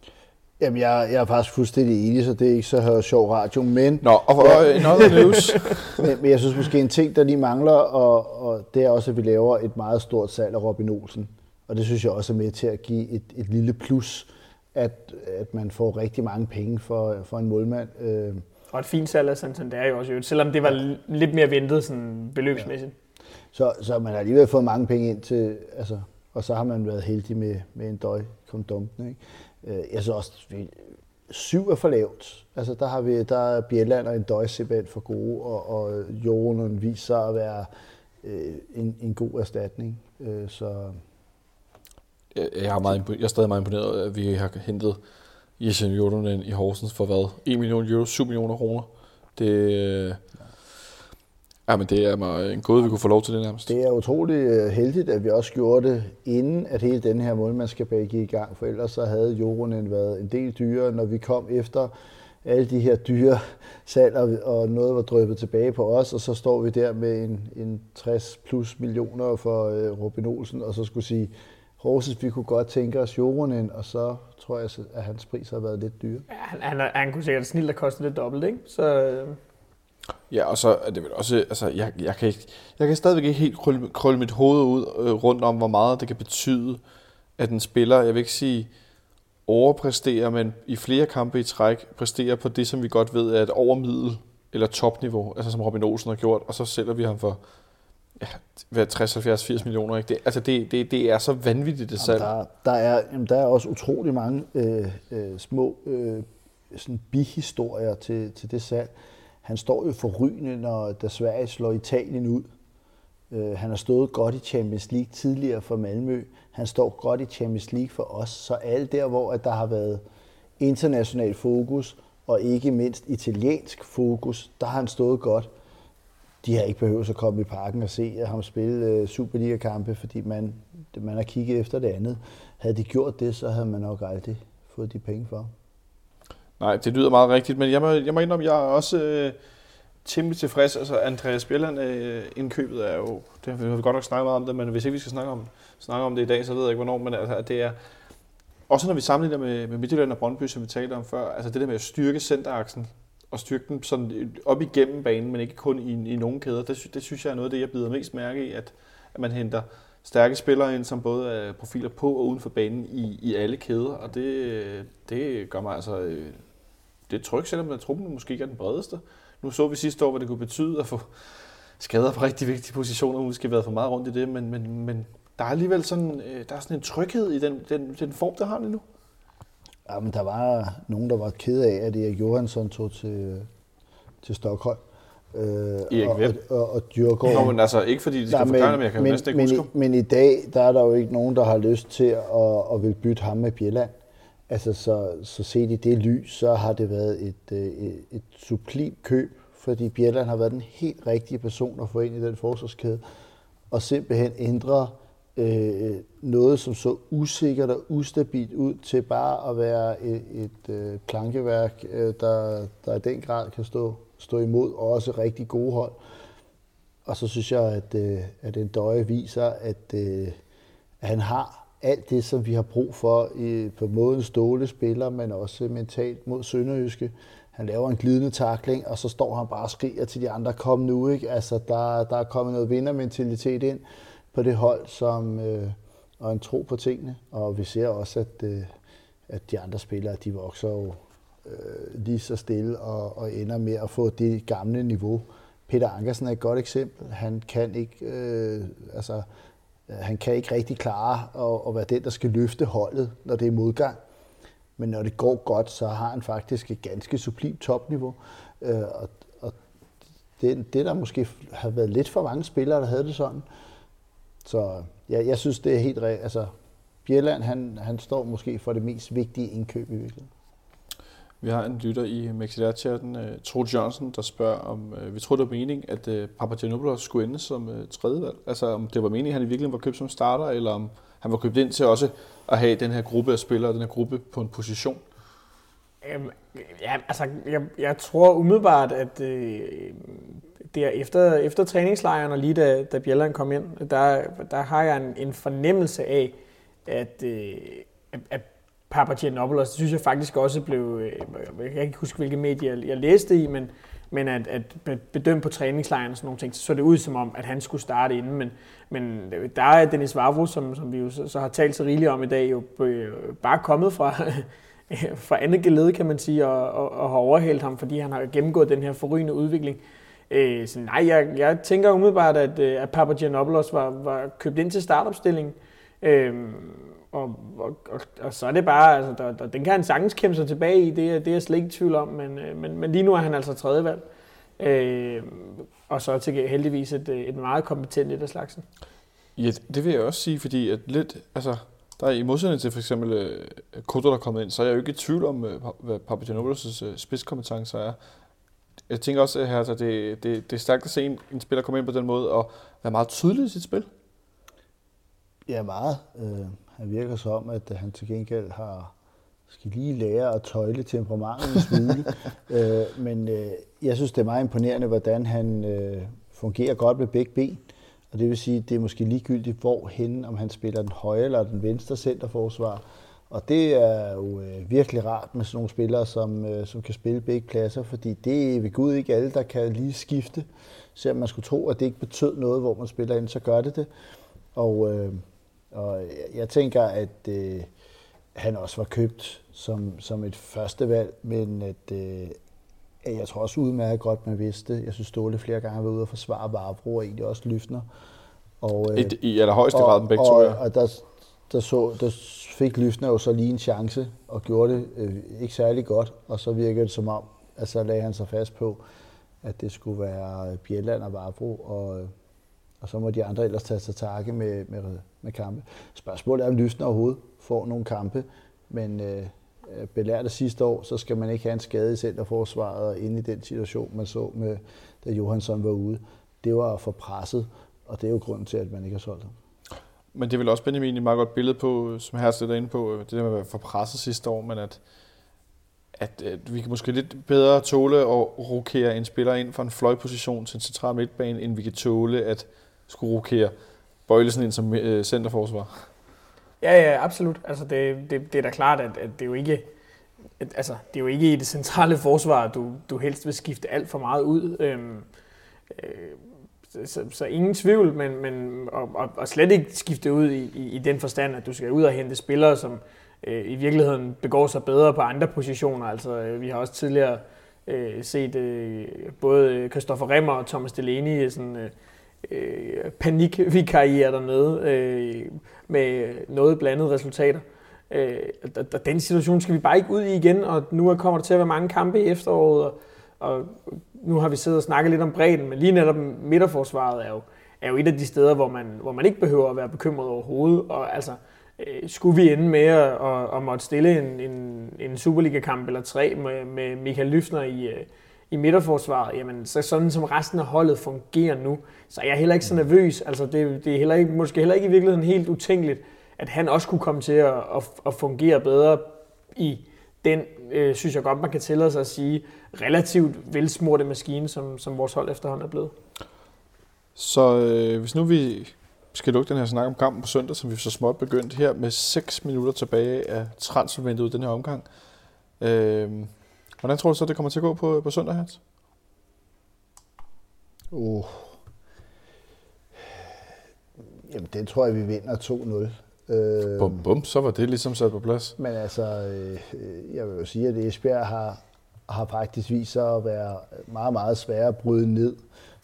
Jamen, jeg, jeg er faktisk fuldstændig enig, så det er ikke så sjov radio, men... Nå, og for ja. noget news. [LAUGHS] men, men jeg synes måske en ting, der lige mangler, og, og det er også, at vi laver et meget stort salg af Robin Olsen. Og det synes jeg også er med til at give et, et lille plus, at, at man får rigtig mange penge for, for en målmand. Øh. Og et fint salg af Santander jo også, selvom det var ja. lidt mere ventet sådan beløbsmæssigt. Ja. Så, så man har alligevel fået mange penge ind til, altså, og så har man været heldig med, med en døj kom dumpen, ikke? Øh, jeg synes også, vi, syv er for lavt. Altså, der, har vi, der er Bjelland og en døj simpelthen for gode, og, og Jonen viser at være øh, en, en god erstatning. Øh, så jeg, jeg, er meget, jeg er stadig meget imponeret, at vi har hentet Jesen Jordan i Horsens for hvad? 1 million euro, 7 millioner kroner. Det, øh, Ja, men det er mig en god, vi kunne få lov til det nærmest. Det er utrolig øh, heldigt, at vi også gjorde det, inden at hele den her målmandskabag gik i gang, for ellers så havde Joronen været en del dyrere, når vi kom efter alle de her dyre salg, og noget var drøbet tilbage på os, og så står vi der med en, en 60 plus millioner for øh, Robin Olsen, og så skulle sige, Horsens, vi kunne godt tænke os Joronen, og så tror jeg, at hans pris har været lidt dyr. Ja, han, han, han kunne sikkert snilt have kostet lidt dobbelt, ikke? Så, øh, Ja, og så er det vel også, altså, jeg, jeg, kan, ikke, jeg kan stadigvæk ikke helt krølle, krølle mit hoved ud øh, rundt om, hvor meget det kan betyde, at en spiller, jeg vil ikke sige overpræsterer, men i flere kampe i træk præsterer på det, som vi godt ved er et overmiddel eller topniveau, altså som Robin Olsen har gjort, og så sælger vi ham for ja, 60, 70, 80 millioner. Ikke? Det, altså det, det, det er så vanvittigt, det salg. Der, der, er, jamen, der er også utrolig mange øh, øh, små øh, sådan bihistorier til, til det salg. Han står jo forrygende, når da Sverige slår Italien ud. Øh, han har stået godt i Champions League tidligere for Malmø. Han står godt i Champions League for os. Så alt der, hvor at der har været international fokus, og ikke mindst italiensk fokus, der har han stået godt. De har ikke behøvet at komme i parken og se ham spille øh, Superliga-kampe, fordi man, man har kigget efter det andet. Havde de gjort det, så havde man nok aldrig fået de penge for. Nej, det lyder meget rigtigt, men jeg må, jeg må indrømme, jeg er også øh, temmelig tilfreds. Altså, Andreas Bjelland øh, indkøbet er jo, det har vi godt nok snakket meget om det, men hvis ikke vi skal snakke om, snakke om det i dag, så ved jeg ikke hvornår, men altså, det er, også når vi sammenligner med, med Midtjylland og Brøndby, som vi talte om før, altså det der med at styrke centeraksen, og styrke den sådan øh, op igennem banen, men ikke kun i, i nogle kæder, det, det synes jeg er noget af det, jeg bider mest mærke i, at, at man henter stærke spillere ind, som både er profiler på og uden for banen i, i alle kæder, og det, det gør mig altså øh, det er tryg, selvom at truppen måske ikke er den bredeste. Nu så vi sidste år, hvad det kunne betyde at få skader på rigtig vigtige positioner, måske været for meget rundt i det, men, men, men der er alligevel sådan, øh, der er sådan en tryghed i den, den, den form, der har lige nu. Ja, men der var nogen, der var ked af, at Erik Johansson tog til, til Stockholm. Øh, Erik og, og, og, og Djurgård. Nå, men altså ikke fordi de skal forklare det, men jeg kan men, næsten ikke men, huske men, men i dag, der er der jo ikke nogen, der har lyst til at, at vil bytte ham med Bjelland. Altså, så, så set i det lys, så har det været et, øh, et, et sublim køb, fordi Bjelland har været den helt rigtige person at få ind i den forsvarskæde, og simpelthen ændre øh, noget, som så usikkert og ustabilt ud, til bare at være et, et øh, plankeværk, øh, der, der i den grad kan stå, stå imod, og også rigtig gode hold. Og så synes jeg, at, øh, at en døje viser, at, øh, at han har alt det, som vi har brug for i, på måden Ståle spiller, men også mentalt mod Sønderjyske. Han laver en glidende takling, og så står han bare og skriger til de andre, kom nu, ikke? Altså, der, der er kommet noget vindermentalitet ind på det hold, som, øh, og en tro på tingene. Og vi ser også, at, øh, at de andre spillere, de vokser jo øh, lige så stille og, og ender med at få det gamle niveau. Peter Ankersen er et godt eksempel. Han kan ikke, øh, altså, han kan ikke rigtig klare at, at være den, der skal løfte holdet, når det er modgang. Men når det går godt, så har han faktisk et ganske sublimt topniveau. Øh, og, og det, det der måske har været lidt for mange spillere, der havde det sådan. Så ja, jeg synes, det er helt rigtigt. Altså, Bjelland, han, han står måske for det mest vigtige indkøb i virkeligheden. Vi har en lytter i Mexidær-chatten, uh, Troel Johnson, der spørger, om uh, vi tror, det var meningen, at uh, Papagenopoulos skulle ende som uh, tredje valg. Altså om det var meningen, at han i virkeligheden var købt som starter, eller om han var købt ind til også at have den her gruppe af spillere, den her gruppe på en position. Øhm, ja, altså, jeg, jeg tror umiddelbart, at øh, der efter, efter træningslejren, og lige da, da Bjelland kom ind, der, der har jeg en, en fornemmelse af, at, øh, at Papagiannopoulos, det synes jeg faktisk også blev, øh, jeg kan ikke huske, hvilke medier jeg, jeg læste i, men, men at, at bedømme på træningslejren og sådan nogle ting, så så det ud som om, at han skulle starte inden. Men, men der er Dennis Vavro, som, som vi jo så, så har talt så rigeligt om i dag, jo øh, bare kommet fra, [LAUGHS] fra andet gelede, kan man sige, og, og, og har overhældt ham, fordi han har gennemgået den her forrygende udvikling. Øh, så nej, jeg, jeg tænker umiddelbart, at, øh, at Papagiannopoulos var, var købt ind til startopstillingen. Øh, og, og, og, og så er det bare, altså, der, der, den kan han sagtens kæmpe sig tilbage i, det, det er jeg slet ikke i tvivl om, men, øh, men, men lige nu er han altså tredje valg. Øh, og så til heldigvis et, øh, et meget kompetent et af slagsen. Ja, det vil jeg også sige, fordi at lidt, altså, der er i modsætning til for eksempel uh, Kodo, der er kommet ind, så er jeg jo ikke i tvivl om, hvad Papagiannopoulos' spidskompetencer er. Jeg tænker også, at det, det, det er stærkt at se en, en spiller komme ind på den måde og være meget tydelig i sit spil. Ja, meget. Øh, han virker som, at han til gengæld har skal lige lære at tøjle temperamentet en smule. [LAUGHS] øh, men øh, jeg synes, det er meget imponerende, hvordan han øh, fungerer godt med begge ben. Og det vil sige, det er måske ligegyldigt, hvor hen, om han spiller den højre eller den venstre centerforsvar. Og det er jo øh, virkelig rart med sådan nogle spillere, som, øh, som kan spille begge pladser, fordi det er ved Gud ikke alle, der kan lige skifte. Selvom man skulle tro, at det ikke betød noget, hvor man spiller ind, så gør det det. Og, øh, og jeg tænker, at øh, han også var købt som, som et første valg, men at, øh, jeg tror også udmærket godt, man vidste. Jeg synes, Ståle flere gange været ude og forsvare Barbro, og egentlig også Lyfner. Og, øh, I, I allerhøjeste grad begge og, to, ja. Og der, der, så, der fik Lyfner jo så lige en chance, og gjorde det øh, ikke særlig godt, og så virkede det som om, at så lagde han sig fast på, at det skulle være Bjelland og Varbro, og, øh, og så må de andre ellers tage sig takke med, med, med kampe. Spørgsmålet er, om Lyfner overhovedet får nogle kampe, men øh, øh belært sidste år, så skal man ikke have en skade i centerforsvaret inde i den situation, man så med, da Johansson var ude. Det var for presset, og det er jo grunden til, at man ikke har solgt ham. Men det er vel også, Benjamin, et meget godt billede på, øh, som her sætter ind på, øh, det der med at være for presset sidste år, men at, at, at vi kan måske lidt bedre tåle at rokere en spiller ind fra en fløjposition til en central midtbane, end vi kan tåle at skulle rokere Bøjlesen ind som øh, centerforsvar. Ja, ja, absolut. Altså, det, det, det er da klart, at, at det er jo ikke at, altså, det er jo ikke i det centrale forsvar, du, du helst vil skifte alt for meget ud. Øhm, øh, så, så ingen tvivl, men, men og, og, og slet ikke skifte ud i, i, i den forstand, at du skal ud og hente spillere, som øh, i virkeligheden begår sig bedre på andre positioner. Altså, øh, vi har også tidligere øh, set øh, både Christoffer Remmer og Thomas Delaney sådan, øh, øh, panikvikariere dernede øh, med noget blandede resultater. Øh, og den situation skal vi bare ikke ud i igen, og nu kommer der til at være mange kampe i efteråret, og, og nu har vi siddet og snakket lidt om bredden, men lige netop midterforsvaret er jo, er jo et af de steder, hvor man, hvor man ikke behøver at være bekymret overhovedet, og altså, øh, skulle vi ende med at, at, at måtte stille en, en, en Superliga-kamp eller tre med, med Michael Lyfner i, øh, i midterforsvaret, jamen så sådan som resten af holdet fungerer nu, så er jeg heller ikke så nervøs. Altså det, det er heller ikke, måske heller ikke i virkeligheden helt utænkeligt, at han også kunne komme til at, at, at fungere bedre i den, øh, synes jeg godt, man kan tillade sig at sige, relativt velsmurte maskine, som, som vores hold efterhånden er blevet. Så øh, hvis nu vi skal lukke den her snak om kampen på søndag, som vi så småt begyndt her med 6 minutter tilbage af transfervinduet den her omgang. Øh, Hvordan tror du så, det kommer til at gå på, på søndag, Hans? Uh. Jamen, det tror jeg, vi vinder 2-0. Øh, bum, bum, så var det ligesom sat på plads. Men altså, øh, jeg vil jo sige, at Esbjerg har, har faktisk vist sig at være meget, meget svære at bryde ned.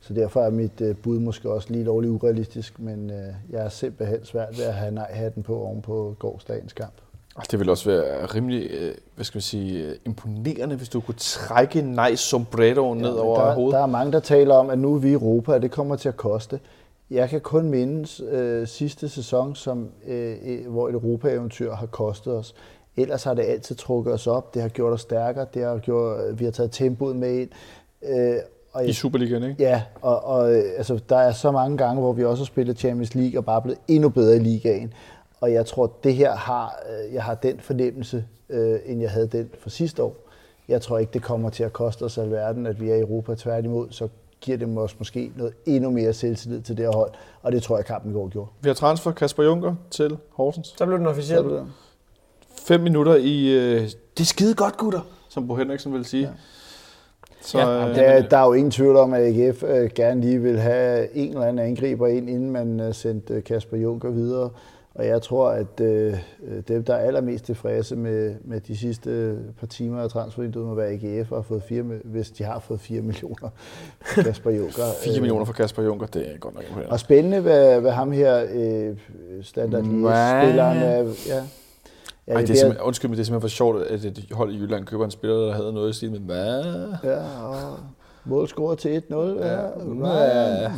Så derfor er mit øh, bud måske også lige lovligt urealistisk, men øh, jeg er simpelthen svært ved at have nej-hatten på oven på gårdsdagens kamp. Det vil også være rimelig, øh, hvad skal man sige, øh, imponerende, hvis du kunne trække en nice sombrero ned Ja, over der, hovedet. der er mange, der taler om, at nu er vi i Europa, og det kommer til at koste. Jeg kan kun mindes øh, sidste sæson, som, øh, øh, hvor et Europa-eventyr har kostet os. Ellers har det altid trukket os op. Det har gjort os stærkere. Det har gjort, vi har taget tempoet med ind. Øh, og I Superligaen, ikke? Ja, og, og øh, altså, der er så mange gange, hvor vi også har spillet Champions League og bare blevet endnu bedre i ligaen. Og jeg tror, det her har, øh, jeg har den fornemmelse, øh, end jeg havde den for sidste år. Jeg tror ikke, det kommer til at koste os alverden, at vi er i Europa. Tværtimod, så giver det os måske noget endnu mere selvtillid til det her hold. Og det tror jeg, kampen i går gjorde. Vi har transfer Kasper Junker til Horsens. Så blev den officielt. Det der. Fem minutter i... Øh, det er skide godt, gutter, som Bo Henriksen vil sige. Ja. Så, Ja, jamen, Der, der er jo ingen tvivl om, at AGF øh, gerne lige vil have en eller anden angriber ind, inden man øh, sendte øh, Kasper Juncker videre. Og jeg tror, at øh, øh, dem, der er allermest tilfredse med, med de sidste øh, par timer af transfervinduet, må være AGF og har fået fire, hvis de har fået 4 millioner for Kasper Juncker. 4 [LAUGHS] Øh, millioner for Kasper Junker, det er godt nok imponerende. Og spændende, hvad, hvad ham her, øh, standard spilleren er. Ja. Ja, Ej, det er bliver- simpelthen, undskyld, men det er simpelthen for sjovt, at et hold i Jylland køber en spiller, der havde noget i stil med, hvad? Ja, og mål scoret til 1-0. Ja, Ja. ja.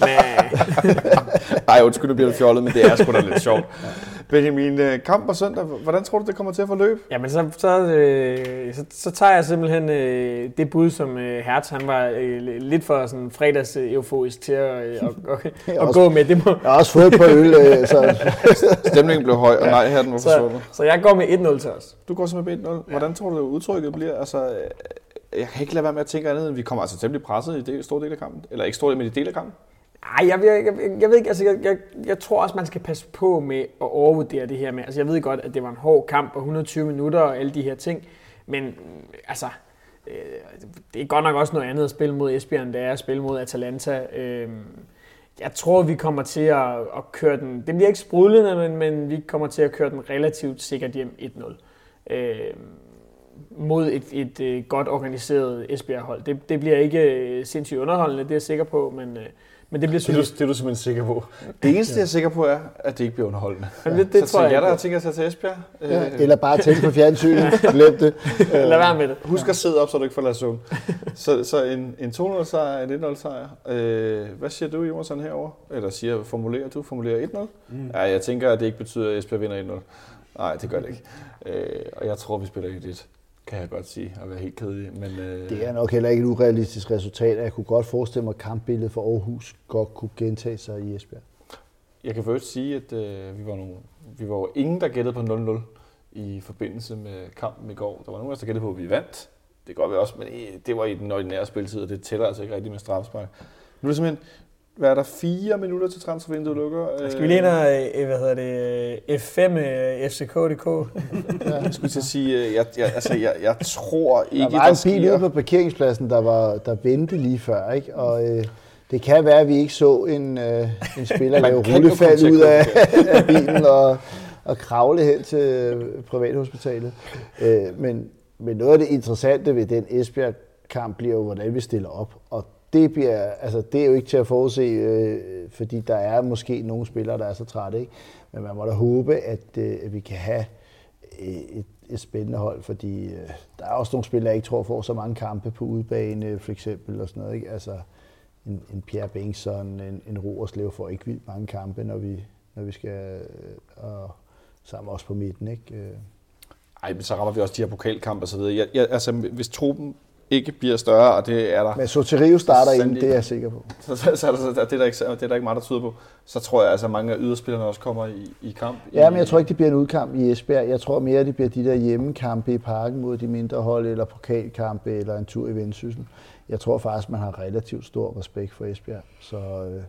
[LAUGHS] Ej, undskyld, nu bliver det fjollet, men det er sgu da lidt sjovt. Benjamin, øh, kamp på søndag, hvordan tror du, det kommer til at forløbe? Jamen, så, så, øh, så, så tager jeg simpelthen øh, det bud, som øh, Hertz, han var øh, lidt for sådan fredags øh, euforisk til at, øh, at, at, [LAUGHS] at også- gå med. Det må, Jeg har også fået et par øl, øh, så [LAUGHS] Stemningen blev høj, og nej, her den var så, forsvundet. så jeg går med 1-0 til os. Du går simpelthen med 1-0. Hvordan tror du, udtrykket bliver? Altså, øh, jeg kan ikke lade være med at tænke andet, end vi kommer altså blive presset i det store del af kampen. Eller ikke store del, men i del af kampen. Ej, jeg, jeg, jeg, jeg ved ikke, altså jeg, jeg, jeg tror også, man skal passe på med at overvurdere det her med. Altså jeg ved godt, at det var en hård kamp på 120 minutter og alle de her ting, men mm, altså, øh, det er godt nok også noget andet at spille mod Esbjerg, end det er at spille mod Atalanta. Øh, jeg tror, vi kommer til at, at køre den, det bliver ikke sprudlende, men, men vi kommer til at køre den relativt sikkert hjem 1-0. Øh, mod et, et, et godt organiseret Esbjerg-hold. Det, det bliver ikke øh, sindssygt underholdende, det er jeg sikker på, men, øh, men det bliver Det er, du, det er du simpelthen sikker på. Det eneste, jeg er sikker på, er, at det ikke bliver underholdende. Men det, det så tror jeg jer, der tænkt jer at tage til Esbjerg, ja, øh, eller bare tænde på fjernsynet. [LAUGHS] Glem det. [LAUGHS] Lad være med det. husk at sidde op, så du ikke falder i søvn. [LAUGHS] så, så en, en 2-0 sejr, en 1-0 sejr. Øh, hvad siger du, Jonathan, herover? Eller siger, formulerer du? Formulerer 1-0? Mm. Ja, jeg tænker, at det ikke betyder, at Esbjerg vinder 1-0. Nej, det gør det ikke. Øh, og jeg tror, vi spiller 1-1. Kan jeg godt sige, og være helt kedelig. Men, øh, Det er nok heller ikke et urealistisk resultat. Jeg kunne godt forestille mig, at kampbilledet for Aarhus godt kunne gentage sig i Esbjerg. Jeg kan først sige, at øh, vi, var nogle, vi var ingen, der gættede på 0-0 i forbindelse med kampen i går. Der var nogen af os, der gættede på, at vi vandt. Det godt være også, men øh, det var i den ordinære spiltid, og det tæller altså ikke rigtigt med strafspark. Nu er det simpelthen, hvad er der, fire minutter til transfervinduet lukker? Skal vi lige ind og, øh, hvad hedder det, øh, F5 øh, FCK.dk? Jeg skulle til at sige, øh, jeg, jeg, altså, jeg, jeg tror ikke, Der var en bil ude på parkeringspladsen, der, var, der vendte lige før, ikke? og øh, det kan være, at vi ikke så en, øh, en spiller [LAUGHS] lave rullefald ud af, af bilen og, og kravle hen til privathospitalet. Øh, men, men noget af det interessante ved den Esbjerg-kamp bliver jo, hvordan vi stiller op. Og det, bliver, altså, det er jo ikke til at forudse, øh, fordi der er måske nogle spillere, der er så trætte. Ikke? Men man må da håbe, at, øh, at vi kan have øh, et, et spændende hold, fordi øh, der er også nogle spillere, jeg ikke tror får så mange kampe på udebane, for eksempel, og sådan noget. Ikke? Altså, en, en Pierre Bengtsson, en, en Roerslev får ikke vildt mange kampe, når vi, når vi skal øh, og sammen også på midten. Ikke? Øh, Ej, men så rammer vi også de her pokalkampe og så videre. Jeg, jeg, altså, hvis truppen ikke bliver større, og det er der, Men Soterio starter ind, det er jeg sikker på. [LAUGHS] så, så, så, der, så det, er der ikke, det er der ikke meget, der tyder på. Så tror jeg, altså, at mange af yderspillerne også kommer i, i kamp. Ja, men jeg tror ikke, det bliver en udkamp i Esbjerg. Jeg tror mere, det bliver de der hjemmekampe i parken mod de mindre hold, eller pokalkampe, eller en tur i Vendsyssel. Jeg tror faktisk, man har relativt stor respekt for Esbjerg. Så, øh,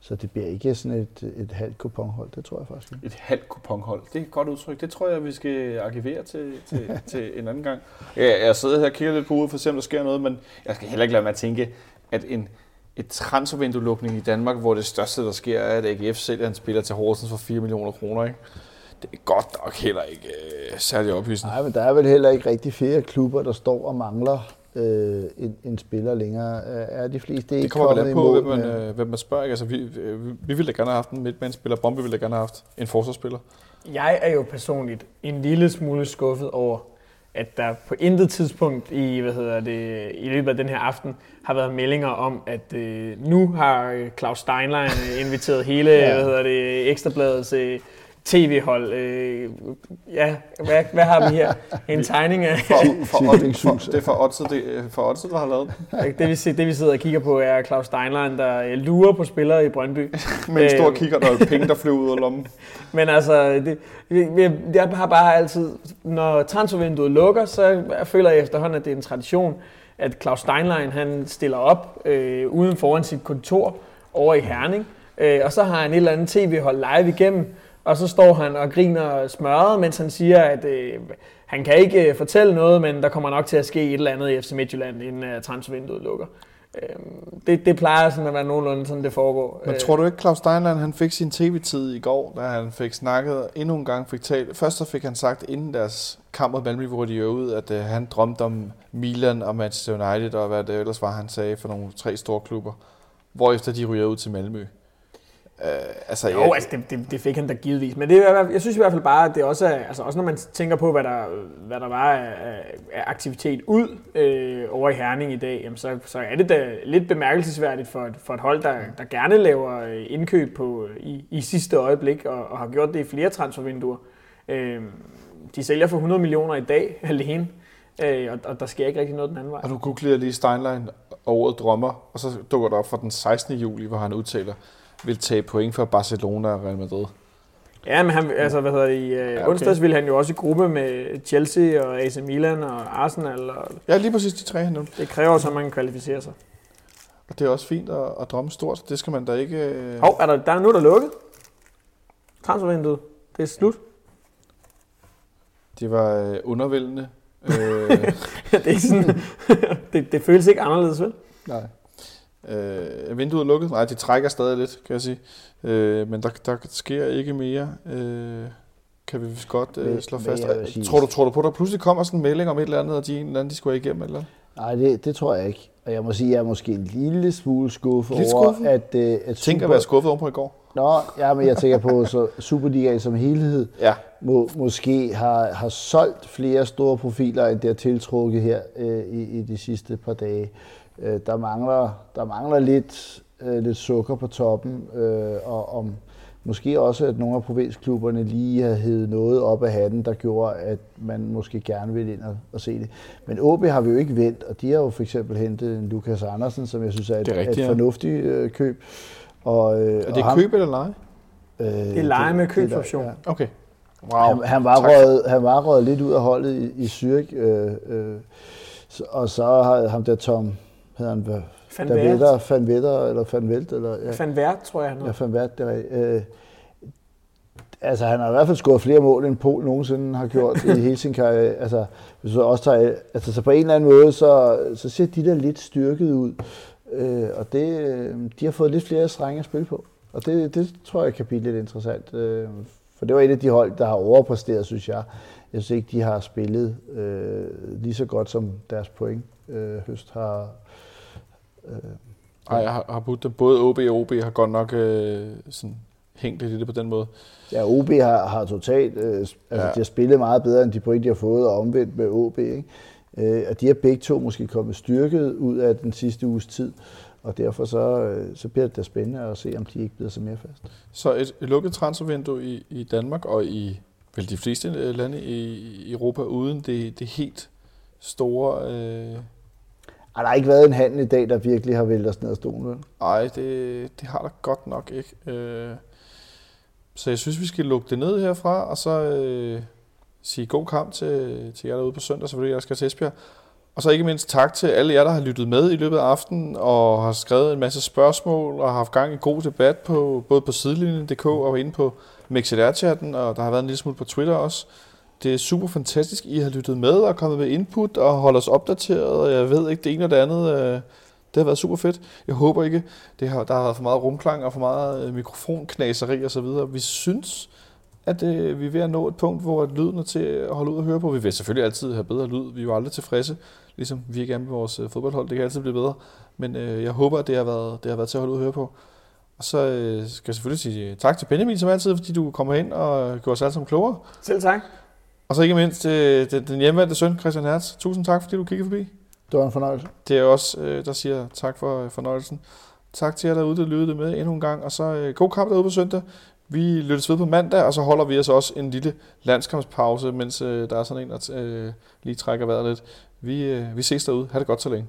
så det bliver ikke sådan et, et halvt kuponhold, det tror jeg faktisk ikke. Et halvt kuponhold. Det er et godt udtryk. Det tror jeg, vi skal arkivere til, til, [LAUGHS] til en anden gang. Ja, jeg sidder her og kigger lidt på ude for at se, om der sker noget, men jeg skal heller ikke lade mig at tænke, at en, et transfervindue-lukning i Danmark, hvor det største, der sker, er, at AGF sælger en spiller til Horsens for 4 millioner kroner. Ikke? Det er godt nok heller ikke øh, særlig ophidsende. Nej, men der er vel heller ikke rigtig flere klubber, der står og mangler øh, en, en spiller længere. Er de fleste ikke Det kommer på, hvem man, med- øh, hvem man spørger. ikke? Altså, vi, øh, vi, vi ville da gerne have haft en midtbanespiller. Bombe ville da gerne have haft en forsvarsspiller. Jeg er jo personligt en lille smule skuffet over, at der på intet tidspunkt i, hvad hedder det, i løbet af den her aften har været meldinger om, at øh, nu har øh, Claus Steinlein øh, inviteret hele ja. hvad hedder det, Ekstrabladets øh, tv-hold. Øh, ja, hvad, hvad har vi her? En [LAUGHS] tegning af... For, for, for, for, det er for Odset, det er for Odset, der har lavet det, vi, det vi sidder og kigger på er Claus Steinlein, der øh, lurer på spillere i Brøndby. [LAUGHS] Med en stor Øh. kigger, der er penge, der flyver ud af lommen. [LAUGHS] Men altså, det, jeg, jeg har bare altid, når transfervinduet lukker, så føler jeg efterhånden, at det er en tradition, at Claus Steinlein han stiller op øh, uden foran sit kontor over i Herning. Øh, og så har han et eller andet tv-hold live igennem, og så står han og griner smørret, mens han siger, at øh, han kan ikke øh, fortælle noget, men der kommer nok til at ske et eller andet i FC Midtjylland, inden øh, transfervinduet lukker. Øh, det, det plejer sådan at være nogenlunde sådan, det foregår. Men tror du ikke, Claus Steinlein han fik sin tv-tid i går, da han fik snakket endnu en gang fik talt. Først så fik han sagt inden deres kamp mod Malmø, hvor de ud, at øh, han drømte om Milan og Manchester United og hvad det ellers var, han sagde for nogle tre store klubber. Hvorefter de ryger ud til Malmø. Øh, altså, Jo, altså det, det, det fik han da givetvis. Men det er, jeg synes i hvert fald bare, at det også er, altså også når man tænker på, hvad der, hvad der var af, af aktivitet ud øh, over i Herning i dag, jamen så, så er det da lidt bemærkelsesværdigt for et, for et hold, der, der gerne laver øh, indkøb på, i, i sidste øjeblik, og, og har gjort det i flere transfervinduer. Øh, de sælger for 100 millioner i dag [LAUGHS] alene, øh, og, og der sker ikke rigtig noget den anden vej. Og du googler lige Steinlein og ordet drømmer, og så dukker det op for den 16. juli, hvor han udtaler, vil tage point for Barcelona og Real Madrid. Ja, men han, altså, hvad hedder det, i øh, okay. okay. onsdags ville han jo også i gruppe med Chelsea og AC Milan og Arsenal, og Ja, lige præcis de tre, han nævnte. det kræver så, at man kvalificerer sig. Og det er også fint at, at drømme stort. Det skal man da ikke... øh, Hov, er der, der er nu der er lukket. Transfervinduet. Det er slut. Det var øh, undervældende. [LAUGHS] øh, det, er sådan, [LAUGHS] det, det føles ikke anderledes, vel? nej. Øh, vinduet er lukket. Nej, de trækker stadig lidt, kan jeg sige. Øh, men der, der sker ikke mere. Øh, kan vi vist godt øh, slå fast. vil sige- Tror du, tror du på, at der pludselig kommer sådan en melding om et eller andet, og de en eller anden, de skulle igennem eller? Nej, det, det tror jeg ikke. Og jeg må sige, at jeg er måske en lille smule skuffet Lidt over, at, øh, at Tænk at være skuffet ovenpå i går. Nå, ja, men jeg tænker på, så [LAUGHS] Superligaen som helhed Ja. må, måske har, har solgt flere store profiler, end det har tiltrukket her øh, i, i de sidste par dage. Øh, der, mangler, der mangler lidt, øh, lidt sukker på toppen, øh, og om måske også, at nogle af provinsklubberne lige har hævet noget op af hatten, der gjorde, at man måske gerne vil ind og, og se det. Men OB har vi jo ikke vendt, og de har jo for eksempel hentet en Lukas Andersen, som jeg synes er et, Det er rigtigt, et fornuftigt øh, køb. Og, øh, Er og det ham- køb eller leje? Øh, Det er leje med købsoption. ja. Okay. Wow. Han, han, var Tak. røget, han var røget lidt ud af holdet i, i Zürich, øh, øh, så, og så har ham der Tom, hedder han, hvad? Van. Vetter, Van Vetter, eller Van Velt, eller ja, Van Wert, tror jeg, han ja. Van Vert, det er øh, Altså, han har i hvert fald scoret flere mål, end Pol nogensinde har gjort [LAUGHS] i hele sin karriere. Altså, hvis du også tager, altså, så på en eller anden måde, så, så ser de der lidt styrket ud. Øh, og det, øh, de har fået lidt flere strenge at spille på. Og det, det tror jeg kan blive lidt interessant. Øh, for det var et af de hold, der har overpræsteret, synes jeg. Jeg synes ikke, de har spillet øh, lige så godt, som deres point øh, høst har. Øh, Ej, jeg har, har budt dem. Både OB og OB har godt nok øh, sådan, hængt lidt i det på den måde. Ja, OB har, har totalt, øh, altså Ja. de har spillet meget bedre end de point, de har fået, og omvendt med OB. Ikke? Øh, og de har begge to måske kommet styrket ud af den sidste uges tid, og derfor så, øh, så bliver det da spændende at se, om de ikke bliver så mere fast. Så et, et lukket transfervindue i, i Danmark og i vel de fleste øh, lande i, i Europa uden det, det helt store... Øh, har der har ikke været en handel i dag, der virkelig har væltet os ned af stolen. Nej, det, det har der godt nok ikke. Øh, så jeg synes, vi skal lukke det ned herfra, og så øh, sige god kamp til, til jer derude på søndag, selvfølgelig jeg skal til Esbjerg. Og så ikke mindst tak til alle jer, der har lyttet med i løbet af aftenen og har skrevet en masse spørgsmål og har haft gang i god debat på både på sidelinjen.dk og inde på MixLR-chatten, og der har været en lille smule på Twitter også. Det er super fantastisk, I har lyttet med og kommet med input og holdt os opdateret, og jeg ved ikke det ene og det andet. øh, Det har været super fedt. Jeg håber ikke, det har, der har været for meget rumklang og for meget øh, mikrofonknaseri og så videre. Vi synes, at øh, vi er ved at nå et punkt, hvor lyden er til at holde ud og høre på. Vi vil selvfølgelig altid have bedre lyd. Vi er jo aldrig tilfredse. ligesom vi er gerne med vores øh, fodboldhold. Det kan altid blive bedre. Men øh, jeg håber, at det har, været, det har været til at holde ud og høre på. Og så øh, skal jeg selvfølgelig sige tak til Benjamin som altid, fordi du kommer ind og gør os alle sammen klogere. Selv tak. Og så ikke mindst øh, den, den hjemvendte søn, Christian Hertz. Tusind tak, fordi du kiggede forbi. Det var en fornøjelse. Det er også, øh, der siger tak for øh, fornøjelsen. Tak til jer derude, der lyttede med endnu en gang. Og så øh, god kamp derude på søndag. Vi lyttes ved på mandag, og så holder vi os også en lille landskampspause, mens øh, der er sådan en, der øh, lige trækker vejret lidt. Vi, øh, vi ses derude. Ha' det godt så længe.